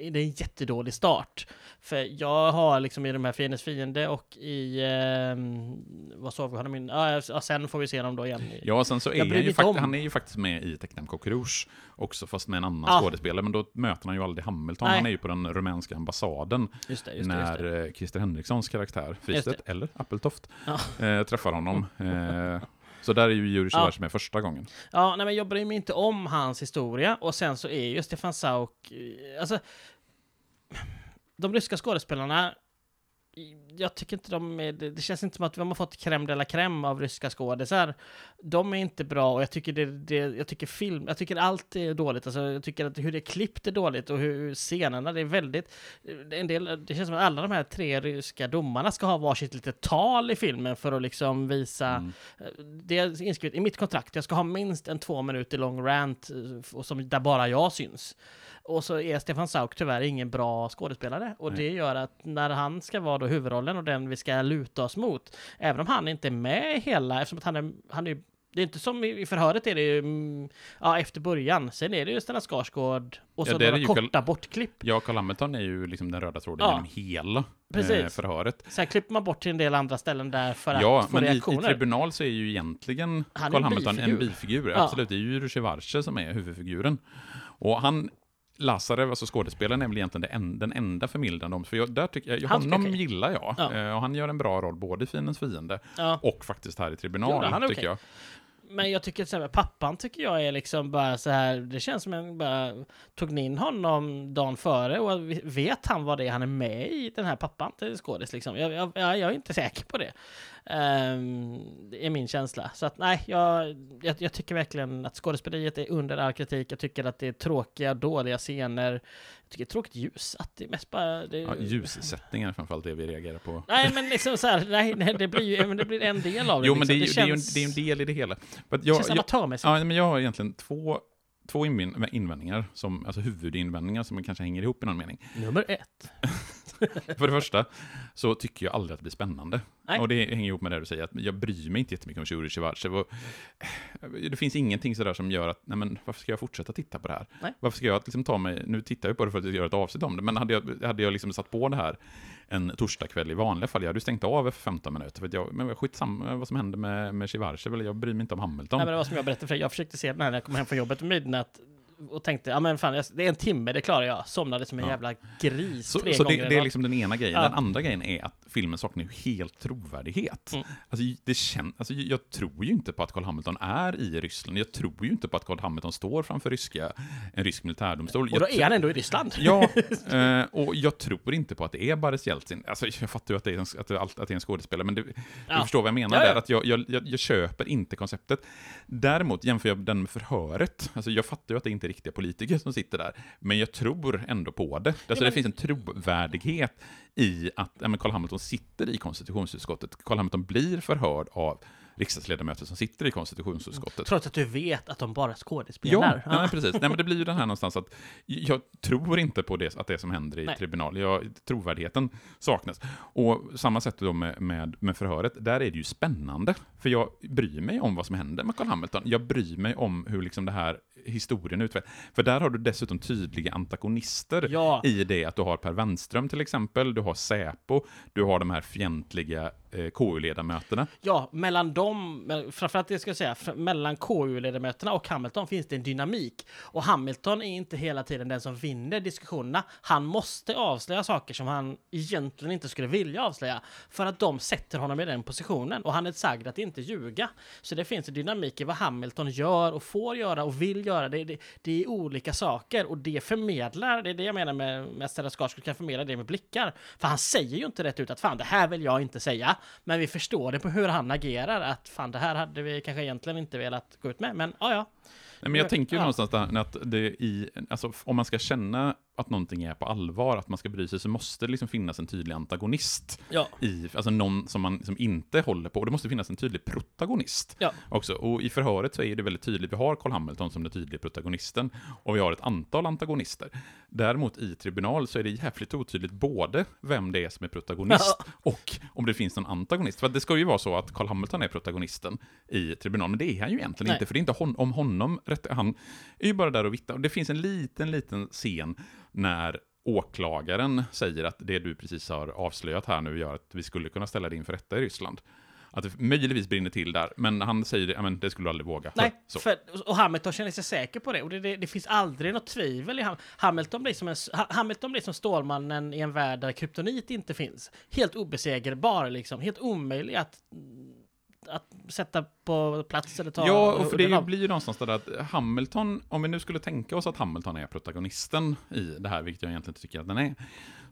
är det en jättedålig start. För jag har liksom i de här Fiendens Fiende och i, ehm, vad sa vi, är min, ja, sen får vi se dem då igen. Ja, sen så är ju, fakt- om. han är ju faktiskt med i Tecknam Cockrouge också, fast med en annan Ja. skådespelare, men då möter han ju aldrig Hamilton. Nej. Han är ju på den rumänska ambassaden Just det, just det. Just när det. eh, Christer Henrikssons karaktär, Just Fristedt, eller Appeltoft, Ja. eh, träffar honom. Eh, så där är ju Jurij Ja. Schwarz med första gången. Ja, nej men jag bryr mig inte om hans historia och sen så är ju Stefan Sauk, eh, alltså de ryska skådespelarna jag tycker inte de är, det känns inte som att de har fått crème de la crème av ryska skådisar. De är inte bra och jag tycker det, det, jag tycker film, jag tycker allt är dåligt. Alltså jag tycker att hur det är klippt är dåligt och hur scenerna, det är väldigt, en del, det känns som att alla de här tre ryska domarna ska ha varsitt litet tal i filmen för att liksom visa Mm. det är inskrivet i mitt kontrakt. Jag ska ha minst en två minuter lång rant eh, och som, där bara jag syns. Och så är Stefan Sauk tyvärr ingen bra skådespelare. Och Nej. det gör att när han ska vara då huvudrollen och den vi ska luta oss mot, även om han inte är med i hela, eftersom att han är, han är det är inte som i i förhöret är det ju, mm, ja, efter början. Sen är det ju Stellan Skarsgård och Ja, så är några korta Carl- bortklipp. Ja, Carl Hamilton är ju liksom den röda tråden Ja. genom hela eh, Precis. förhöret. Sen klipper man bort till en del andra ställen där för Ja, att få men i, i reaktioner. Tribunal så är ju egentligen Han Carl en Hamilton en bifigur. bifigur. Ja. Absolut, det är ju Rusjevarce som är huvudfiguren. Och han, Lazarev, alltså skådespelaren, är väl egentligen en, den enda förmildrande om, för jag, där tycker jag, Han honom okej. gillar jag. Ja. Eh, och han gör en bra roll både i Fiendens fiende ja. och faktiskt här i Tribunal, Jo, han är tycker okej. jag. Men jag tycker till exempel pappan tycker jag är liksom bara så här. Det känns som en bara tog in honom dagen före och vet han vad det är han är med i den här pappan till skådis liksom? Jag, jag, jag är inte säker på det. Um, det är min känsla. Så att nej, jag, jag, jag tycker verkligen att skådespeleriet är under all kritik. Jag tycker att det är tråkiga, dåliga scener. Jag tycker det är tråkigt ljussatt. Det är mest bara... Det, Ja, ljussättningen är framförallt det vi reagerar på. Nej, men liksom så här, nej, nej, det blir ju det blir en del av det. Jo, men det är, liksom. ju, det, är ju en, känns, det är en del i det hela. Att det jag, känns jag, amatörmässigt. ja, men jag har egentligen två, två invändningar, som, alltså huvudinvändningar som kanske hänger ihop i någon mening. Nummer ett. För det första så tycker jag aldrig att det blir spännande. Nej. Och det hänger ihop med det du säger, att jag bryr mig inte jättemycket om. Och eh, Det finns ingenting sådär som gör att, nej men varför ska jag fortsätta titta på det här? Nej. Varför ska jag liksom ta mig, nu tittar jag på det för att göra ett avsnitt om det, men hade jag, hade jag liksom satt på det här en torsdagkväll i vanliga fall, jag hade ju stängt av efter 15 minuter, för att jag, men skitsamma vad som hände med, med Shivachev, eller jag bryr mig inte om Hamilton. Nej, men det var som jag berättade för dig. Jag försökte se den här när jag kom hem från jobbet vid midnatt. Och tänkte, ja men fan, det är en timme, det klarar jag. Somnade som en Ja. jävla gris Så, tre så gånger det, det är liksom den ena grejen. Ja. Den andra grejen är att filmen saknar ju helt trovärdighet. Mm. Alltså, det kän, alltså, jag tror ju inte på att Carl Hamilton är i Ryssland. Jag tror ju inte på att Carl Hamilton står framför ryska, en rysk militärdomstol. Och då Jag är han ändå i Ryssland. Ja, eh, och jag tror inte på att det är Boris Jeltsin. Alltså, jag fattar ju att det är en, att det, att det är en skådespelare, men du, du Ja. förstår vad jag menar där. Att jag, jag, jag, jag köper inte konceptet. Däremot jämför jag den med förhöret. Alltså, jag fattar ju att det inte är riktiga politiker som sitter där, men jag tror ändå på det. Alltså, men- Det finns en trovärdighet i att ja, Carl Hamilton sitter i konstitutionsutskottet. Carl Hamilton blir förhörd av riksdagsledamöter som sitter i konstitutionsutskottet. Trots att du vet att de bara Ja, skådespelar. nej, precis. Nej, men det blir ju den här någonstans att jag tror inte på det, att det som händer i Nej. tribunal, jag, trovärdigheten saknas. Och samma sätt då med, med, med förhöret, där är det ju spännande. För jag bryr mig om vad som händer med Carl Hamilton. Jag bryr mig om hur liksom det här historien utvecklas. För där har du dessutom tydliga antagonister Ja. i det att du har Per Wenström till exempel, du har Säpo, du har de här fientliga eh, KU-ledamöterna. Ja, mellan dem, framförallt det ska jag säga, mellan KU-ledamöterna och Hamilton finns det en dynamik. Och Hamilton är inte hela tiden den som vinner diskussionerna. Han måste avslöja saker som han egentligen inte skulle vilja avslöja. För att de sätter honom i den positionen. Och han är sagd att inte ljuga. Så det finns en dynamik i vad Hamilton gör och får göra och vill göra. Det, det, det är olika saker och det förmedlar, det är det jag menar med, med att Stellan Skarsgård kan förmedla det med blickar. För han säger ju inte rätt ut att fan det här vill jag inte säga. Men vi förstår det på hur han agerar att fan det här hade vi kanske egentligen inte velat gå ut med. Men ja, ja. Nej, men jag tänker ju Ja. någonstans där att det i, alltså om man ska känna att någonting är på allvar, att man ska bry sig, så måste det liksom finnas en tydlig antagonist Ja. i, alltså någon som man liksom inte håller på, och det måste finnas en tydlig protagonist Ja. också. Och i förhöret så är det väldigt tydligt, vi har Carl Hamilton som den tydliga protagonisten, och vi har ett antal antagonister. Däremot i tribunal så är det jävligt otydligt både vem det är som är protagonist och om det finns någon antagonist. För det ska ju vara så att Carl Hamilton är protagonisten i tribunal, men det är han ju egentligen Nej. inte, för det är inte hon, om honom, rätt, han är ju bara där och vittnar. Det finns en liten, liten scen när åklagaren säger att det du precis har avslöjat här nu gör att vi skulle kunna ställa dig inför rätta i Ryssland. Att det möjligtvis brinner till där, men han säger det, men det skulle du aldrig våga. Nej, för, och Hamilton känner sig säker på det. Och det, det, det finns aldrig något tvivel i Ham Hamilton. Blir som en, Ha- Hamilton blir som Stålmannen i en värld där kryptonit inte finns. Helt obesegerbar, liksom. Helt omöjlig att, att sätta på plats eller ta Ja, och för det av. blir ju någonstans där att Hamilton, om vi nu skulle tänka oss att Hamilton är protagonisten i det här, vilket jag egentligen tycker att den är,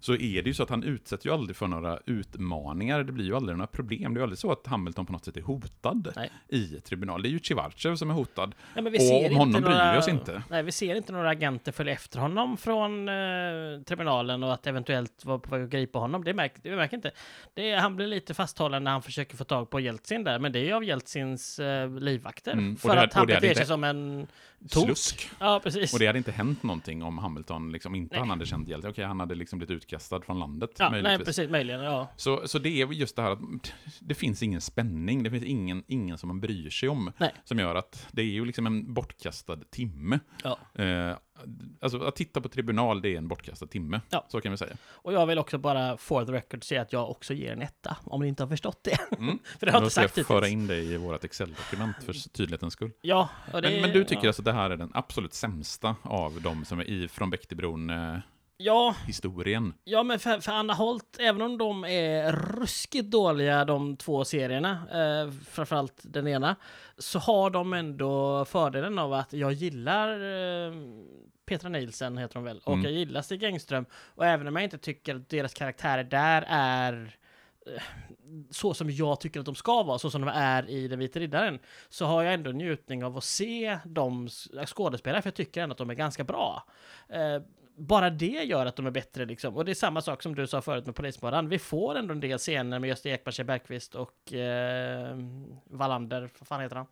så är det ju så att han utsätter ju aldrig för några utmaningar, det blir ju aldrig några problem. Det är ju aldrig så att Hamilton på något sätt är hotad Nej. i tribunal. Det är ju Civarchev som är hotad. Ja, vi Och om inte honom bryr några, vi oss inte. Nej, vi ser inte några agenter följa efter honom från eh, tribunalen och att eventuellt vara på väg att gripa honom. Det märker, det märker inte. Det han blir lite fasthållen när han försöker få tag på Jeltsin där, men det är ju av Jeltsins eh, livvakter. Mm, för här- att han hade beter sig inte- som en tok. Slusk. Ja, precis. Och det hade inte hänt någonting om Hamilton liksom inte Nej. han hade känt hjälp. Okej, han hade liksom blivit utkastad från landet, ja, nej, möjligtvis. precis, möjligen, ja. Så, så det är ju just det här att det finns ingen spänning, det finns ingen, ingen som man bryr sig om. Nej. Som gör att det är ju liksom en bortkastad timme. ja. Eh, alltså att titta på tribunal, det är en bortkastad timme. Ja. Så kan vi säga. Och jag vill också bara for the record säga att jag också ger en etta, om ni inte har förstått det. Mm. för det har jag inte ska jag sagt föra hittills. in det i vårt Excel-dokument för tydlighetens skull. Ja, och det, Men, men du tycker ja. alltså att det här är den absolut sämsta av de som är i Från Bäckebron-historien? Ja, Ja, men för, för Anna Holt, även om de är ruskigt dåliga de två serierna, eh, framförallt den ena, så har de ändå fördelen av att jag gillar eh, Petra Nielsen, heter hon väl, och Mm. jag gillar Stig Engström. Och även om jag inte tycker att deras karaktärer där är eh, så som jag tycker att de ska vara, så som de är i Den vita riddaren, så har jag ändå njutning av att se de skådespelare, för jag tycker ändå att de är ganska bra. Bara det gör att de är bättre liksom. Och det är samma sak som du sa förut med Polismorran. Vi får ändå en del scener med Gösta Ekman, Kjell Bergqvist och eh, Wallander, vad fan heter han?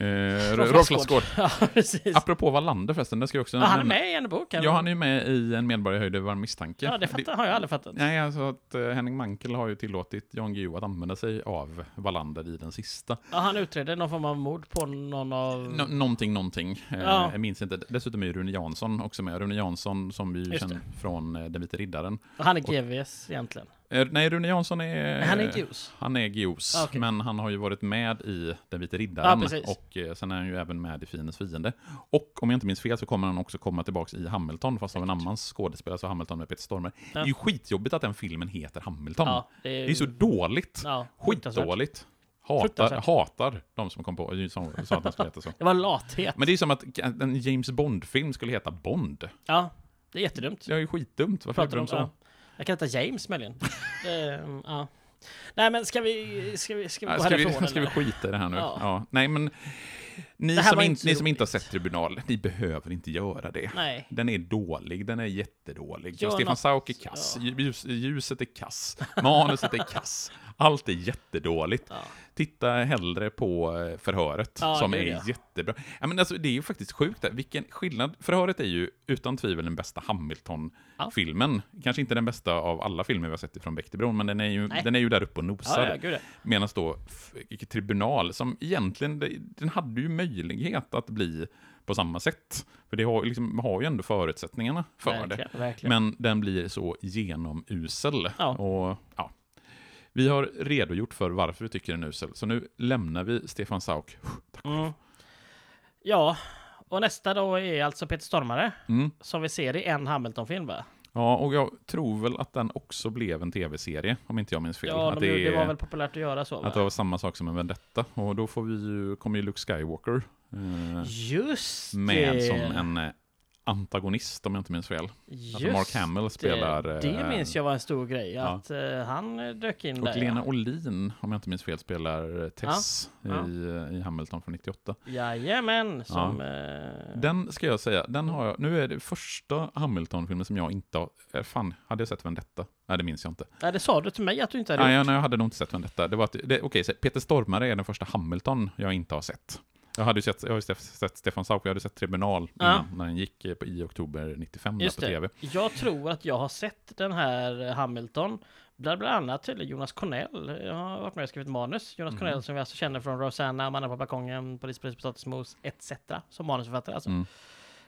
Eh, Rolf Lassgård. Ja, precis. Apropå Wallander förresten, det ska jag också Ja, han är med i en bok. Ja, han är med i En medborgare höjde varm misstanke. Ja, det fattar, har jag aldrig fattat. Nej, alltså att eh, Henning Mankell har ju tillåtit Jan Guillou att använda sig av Wallander i den sista. Ja, han utredde någon form av mord på någon av... Nå- någonting, någonting. Eh, Ja. Jag minns inte. Dessutom är ju Rune Jansson också med. Rune Jansson som vi känner från eh, Den vita riddaren. Han är GVs egentligen. Eh, Nej, Rune Jansson är... Han är Juice. Han är Gios, Ah, okej. men han har ju varit med i Den vite Ja, riddaren precis. och eh, sen är han ju även med i Fiendens fiende. Och om jag inte minns fel så kommer han också komma tillbaka i Hamilton, fast av en annan skådespelare, så Hamilton med Peter Stormare. Det är ju skitjobbigt att den filmen heter Hamilton. Ja, det är, Det är så dåligt. ja. Skitdåligt. Hatar, hatar de som kom på som sa att den skulle heta så. Det var lathet. Men det är som att en James Bond-film skulle heta Bond. Ja, det är jättedumt. Det är ju skitdumt. Varför Pratar de så? ja. Jag kan heta James möjligen. Ehm, ja. Nej men ska vi, ska vi, ska vi gå Ska vi, härifrån ska vi skita i det här nu? Ja. Ja. Nej, men ni, som, in, ni som inte har sett Tribunal, ni behöver inte göra det. Nej. Den är dålig, den är jättedålig. Gör Stefan något- Sauk är kass, ja. ljus, ljuset är kass, manuset är kass. Allt är jättedåligt. Ja. Titta hellre på eh, förhöret, Ja, som är det. jättebra. Ja, men alltså, det är ju faktiskt sjukt, där. vilken skillnad. Förhöret är ju utan tvivel den bästa Hamilton-filmen. Kanske inte den bästa av alla filmer vi har sett ifrån Bäckebron, men den är ju, Nej. den är ju där uppe och Ja, nosar. ja, ja. Medan då Tribunal, som egentligen, den hade ju möjlighet att bli på samma sätt. För det har, liksom, har ju ändå förutsättningarna för det. Verkligen, verkligen. Men den blir så genomusel. Ja. Och, ja. Vi har redogjort för varför vi tycker den är usel, så nu lämnar vi Stefan Sauk. Mm. Ja, och nästa då är alltså Peter Stormare, Mm. som vi ser i en Hamilton-film va? Ja, och jag tror väl att den också blev en tv-serie, om inte jag minns fel. Ja, att de, det, är- var väl populärt att göra så va? Att det var samma sak som en Vendetta. Och då får vi ju, kommer ju Luke Skywalker eh, Just med det! som en eh, antagonist, om jag inte minns fel. Just Alltså Mark Hamill spelar... det. eh, Det minns jag var en stor grej, ja. att eh, han eh, dök in Och där. Lena ja. Olin, om jag inte minns fel, spelar eh, Tess Ja. I, eh, i Hamilton från 98. Jajamän, som... Eh, Den ska jag säga, den har jag, nu är det första Hamilton-filmen som jag inte har, eh, fan, hade jag sett Vendetta? Nej, det minns jag inte. Nej, det sa du till mig att du inte hade Nej, gjort. jag, nej, jag hade nog inte sett Vendetta. Det var att, det, okej, Peter Stormare är den första Hamilton jag inte har sett. Jag hade sett, jag sett, Stefan Sauk, jag hade sett Tribunal Ja. innan, när den gick eh, på, i oktober 95 där Just på det. tv. Jag tror att jag har sett den här Hamilton, bland, bland annat till Jonas Cornell. Jag har varit med och skrivit manus. Jonas Mhm. Cornell som vi alltså känner från Rosanna, Mannen på balkongen, Polis, polis, potatismos, etc. Som manusförfattare alltså. Mm.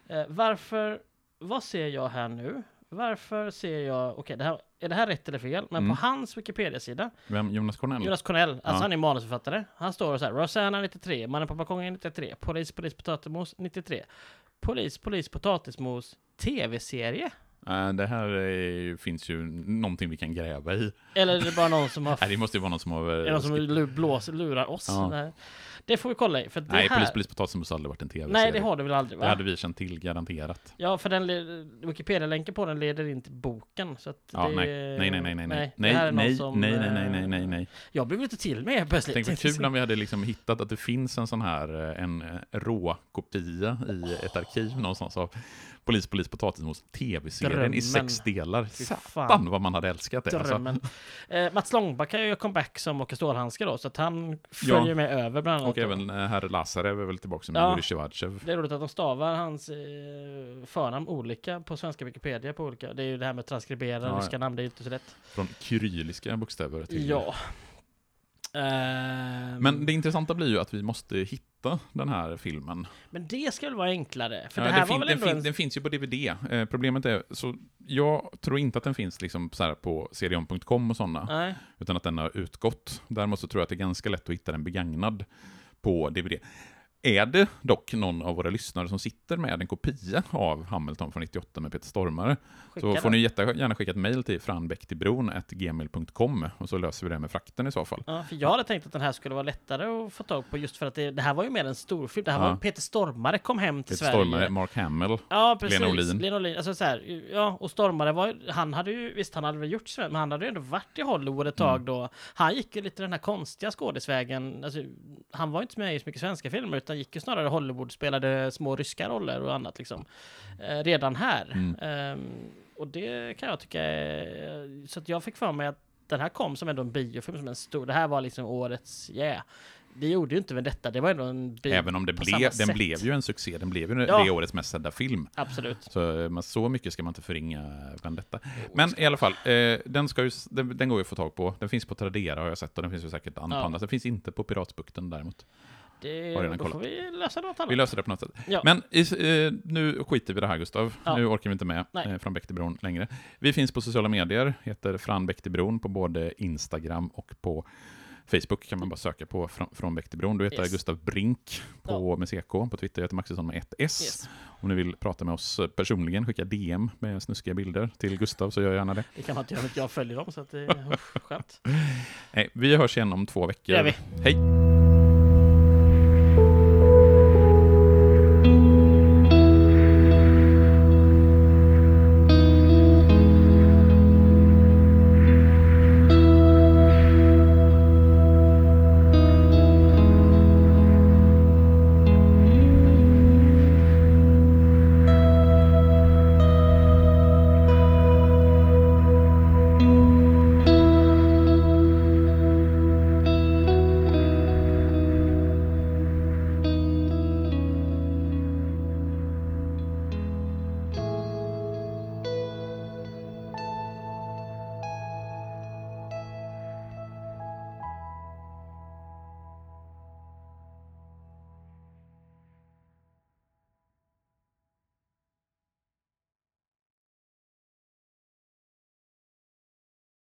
Eh, varför, vad ser jag här nu? Varför ser jag, okej, det här, är det här rätt eller fel? Men Mm. på hans Wikipedia-sida, Vem? Jonas Cornell? Jonas Cornell, alltså Ja. han är manusförfattare. Han står så här, Rosanna 93, Mannen på balkongen 93, Polis, polis, potatismos 93, Polis, polis, potatismos, tv-serie? Eh, det här är, finns ju någonting vi kan gräva i. Eller är det bara någon som har... Nej, det måste ju vara någon som har... är det någon som lu- blåser, lurar oss? Ja. Det får vi kolla i. För det Nej, här... Polis, polis, potatis måste aldrig varit en tv-serie. Nej, det har det väl aldrig Det va? hade vi känt till, garanterat. Ja, för den Wikipedia-länken på den leder in till boken. Så att Ja, det... nej. Nej, nej, nej, nej, nej. det är Nej, nej, som, nej, nej, eh, nej, nej, nej, nej. Jag blev lite till med helt plötsligt. Tänk vad kul om vi hade liksom hittat att det finns en sån här, eh, en eh, råkopia i ett arkiv någonstans av Polis, polis, potatismos, tv-serien Drömmen. i sex delar. Satan vad man hade älskat det. Alltså. Eh, Mats Långback kan ju comeback som Åke Stålhandske då, så att han följer Ja. med över bland annat. Och även eh, herr Lazarev är väl tillbaka som Ja. Jurij Sjevardtjev. Det är roligt att de stavar hans eh, förnamn olika på svenska Wikipedia på olika. Det är ju det här med transkribera Ja, ryska namn, det är ju inte så lätt. Från kyrilliska bokstäver till... Ja. Ehm, Men det intressanta blir ju att vi måste hitta den här filmen. men det ska väl vara enklare? För Ja, det här den, var fin- väl den, ändå fin- en... den finns ju på DVD. Eh, problemet är, så jag tror inte att den finns liksom så på serion.com och sådana. Utan att den har utgått. Däremot så tror jag att det är ganska lätt att hitta den begagnad på DVD. Är det dock någon av våra lyssnare som sitter med en kopia av Hamilton från 98 med Peter Stormare, så Skicka får den. ni jättegärna skicka ett mejl till franbäcktibron.gmail.com och så löser vi det med frakten i så fall. Ja, för jag hade tänkt att den här skulle vara lättare att få tag på just för att det, det här var ju mer en storfilm. Det här Ja. var Peter Stormare kom hem till Peter Sverige. Stormare, Mark Hamill. Ja, precis. Lena Olin. Lena Olin. Alltså så här, ja, och Stormare var han hade ju, visst han hade väl gjort så, men han hade ju ändå varit i Hollywood ett tag Mm. då. Han gick ju lite den här konstiga skådisvägen. Alltså, han var ju inte med i så mycket svenska filmer, utan gick ju snarare Hollywood, spelade små ryska roller och annat liksom. Eh, redan här. Mm. Ehm, och det kan jag tycka är, så att jag fick för mig att den här kom som ändå en biofilm, som en stor, det här var liksom årets, yeah. Det gjorde ju inte med detta, det var ändå en bio Även om det blev, den sätt. blev ju en succé, den blev ju Ja. det årets mest sedda film. Absolut. Så, eh, men så mycket ska man inte förringa Vendetta. Men i alla fall, eh, den, ska ju, den, den går ju att få tag på. Den finns på Tradera har jag sett och den finns ju säkert an- på Ja. andra. Den finns inte på Piratsbukten däremot. Det, Har redan då kollat. får vi lösa något annat. Vi löser det på något sätt. Ja. Men i, eh, nu skiter vi det här Gustav. Ja. Nu orkar vi inte med Nej. eh, Från Bäck till bron längre. Vi finns på sociala medier, heter Från Bäck till bron på både Instagram och på Facebook kan man bara söka på Från, från Bäck till bron. Du heter Yes. Gustav Brink på, med CK. På Twitter heter Maxisson med ett S. Yes. Om ni vill prata med oss personligen, skicka DM med snuskiga bilder till Gustav så gör jag gärna det. Det kan man inte göra jag följer dem, så att det är skönt. Nej, vi hörs igen om två veckor. Det gör. Hej!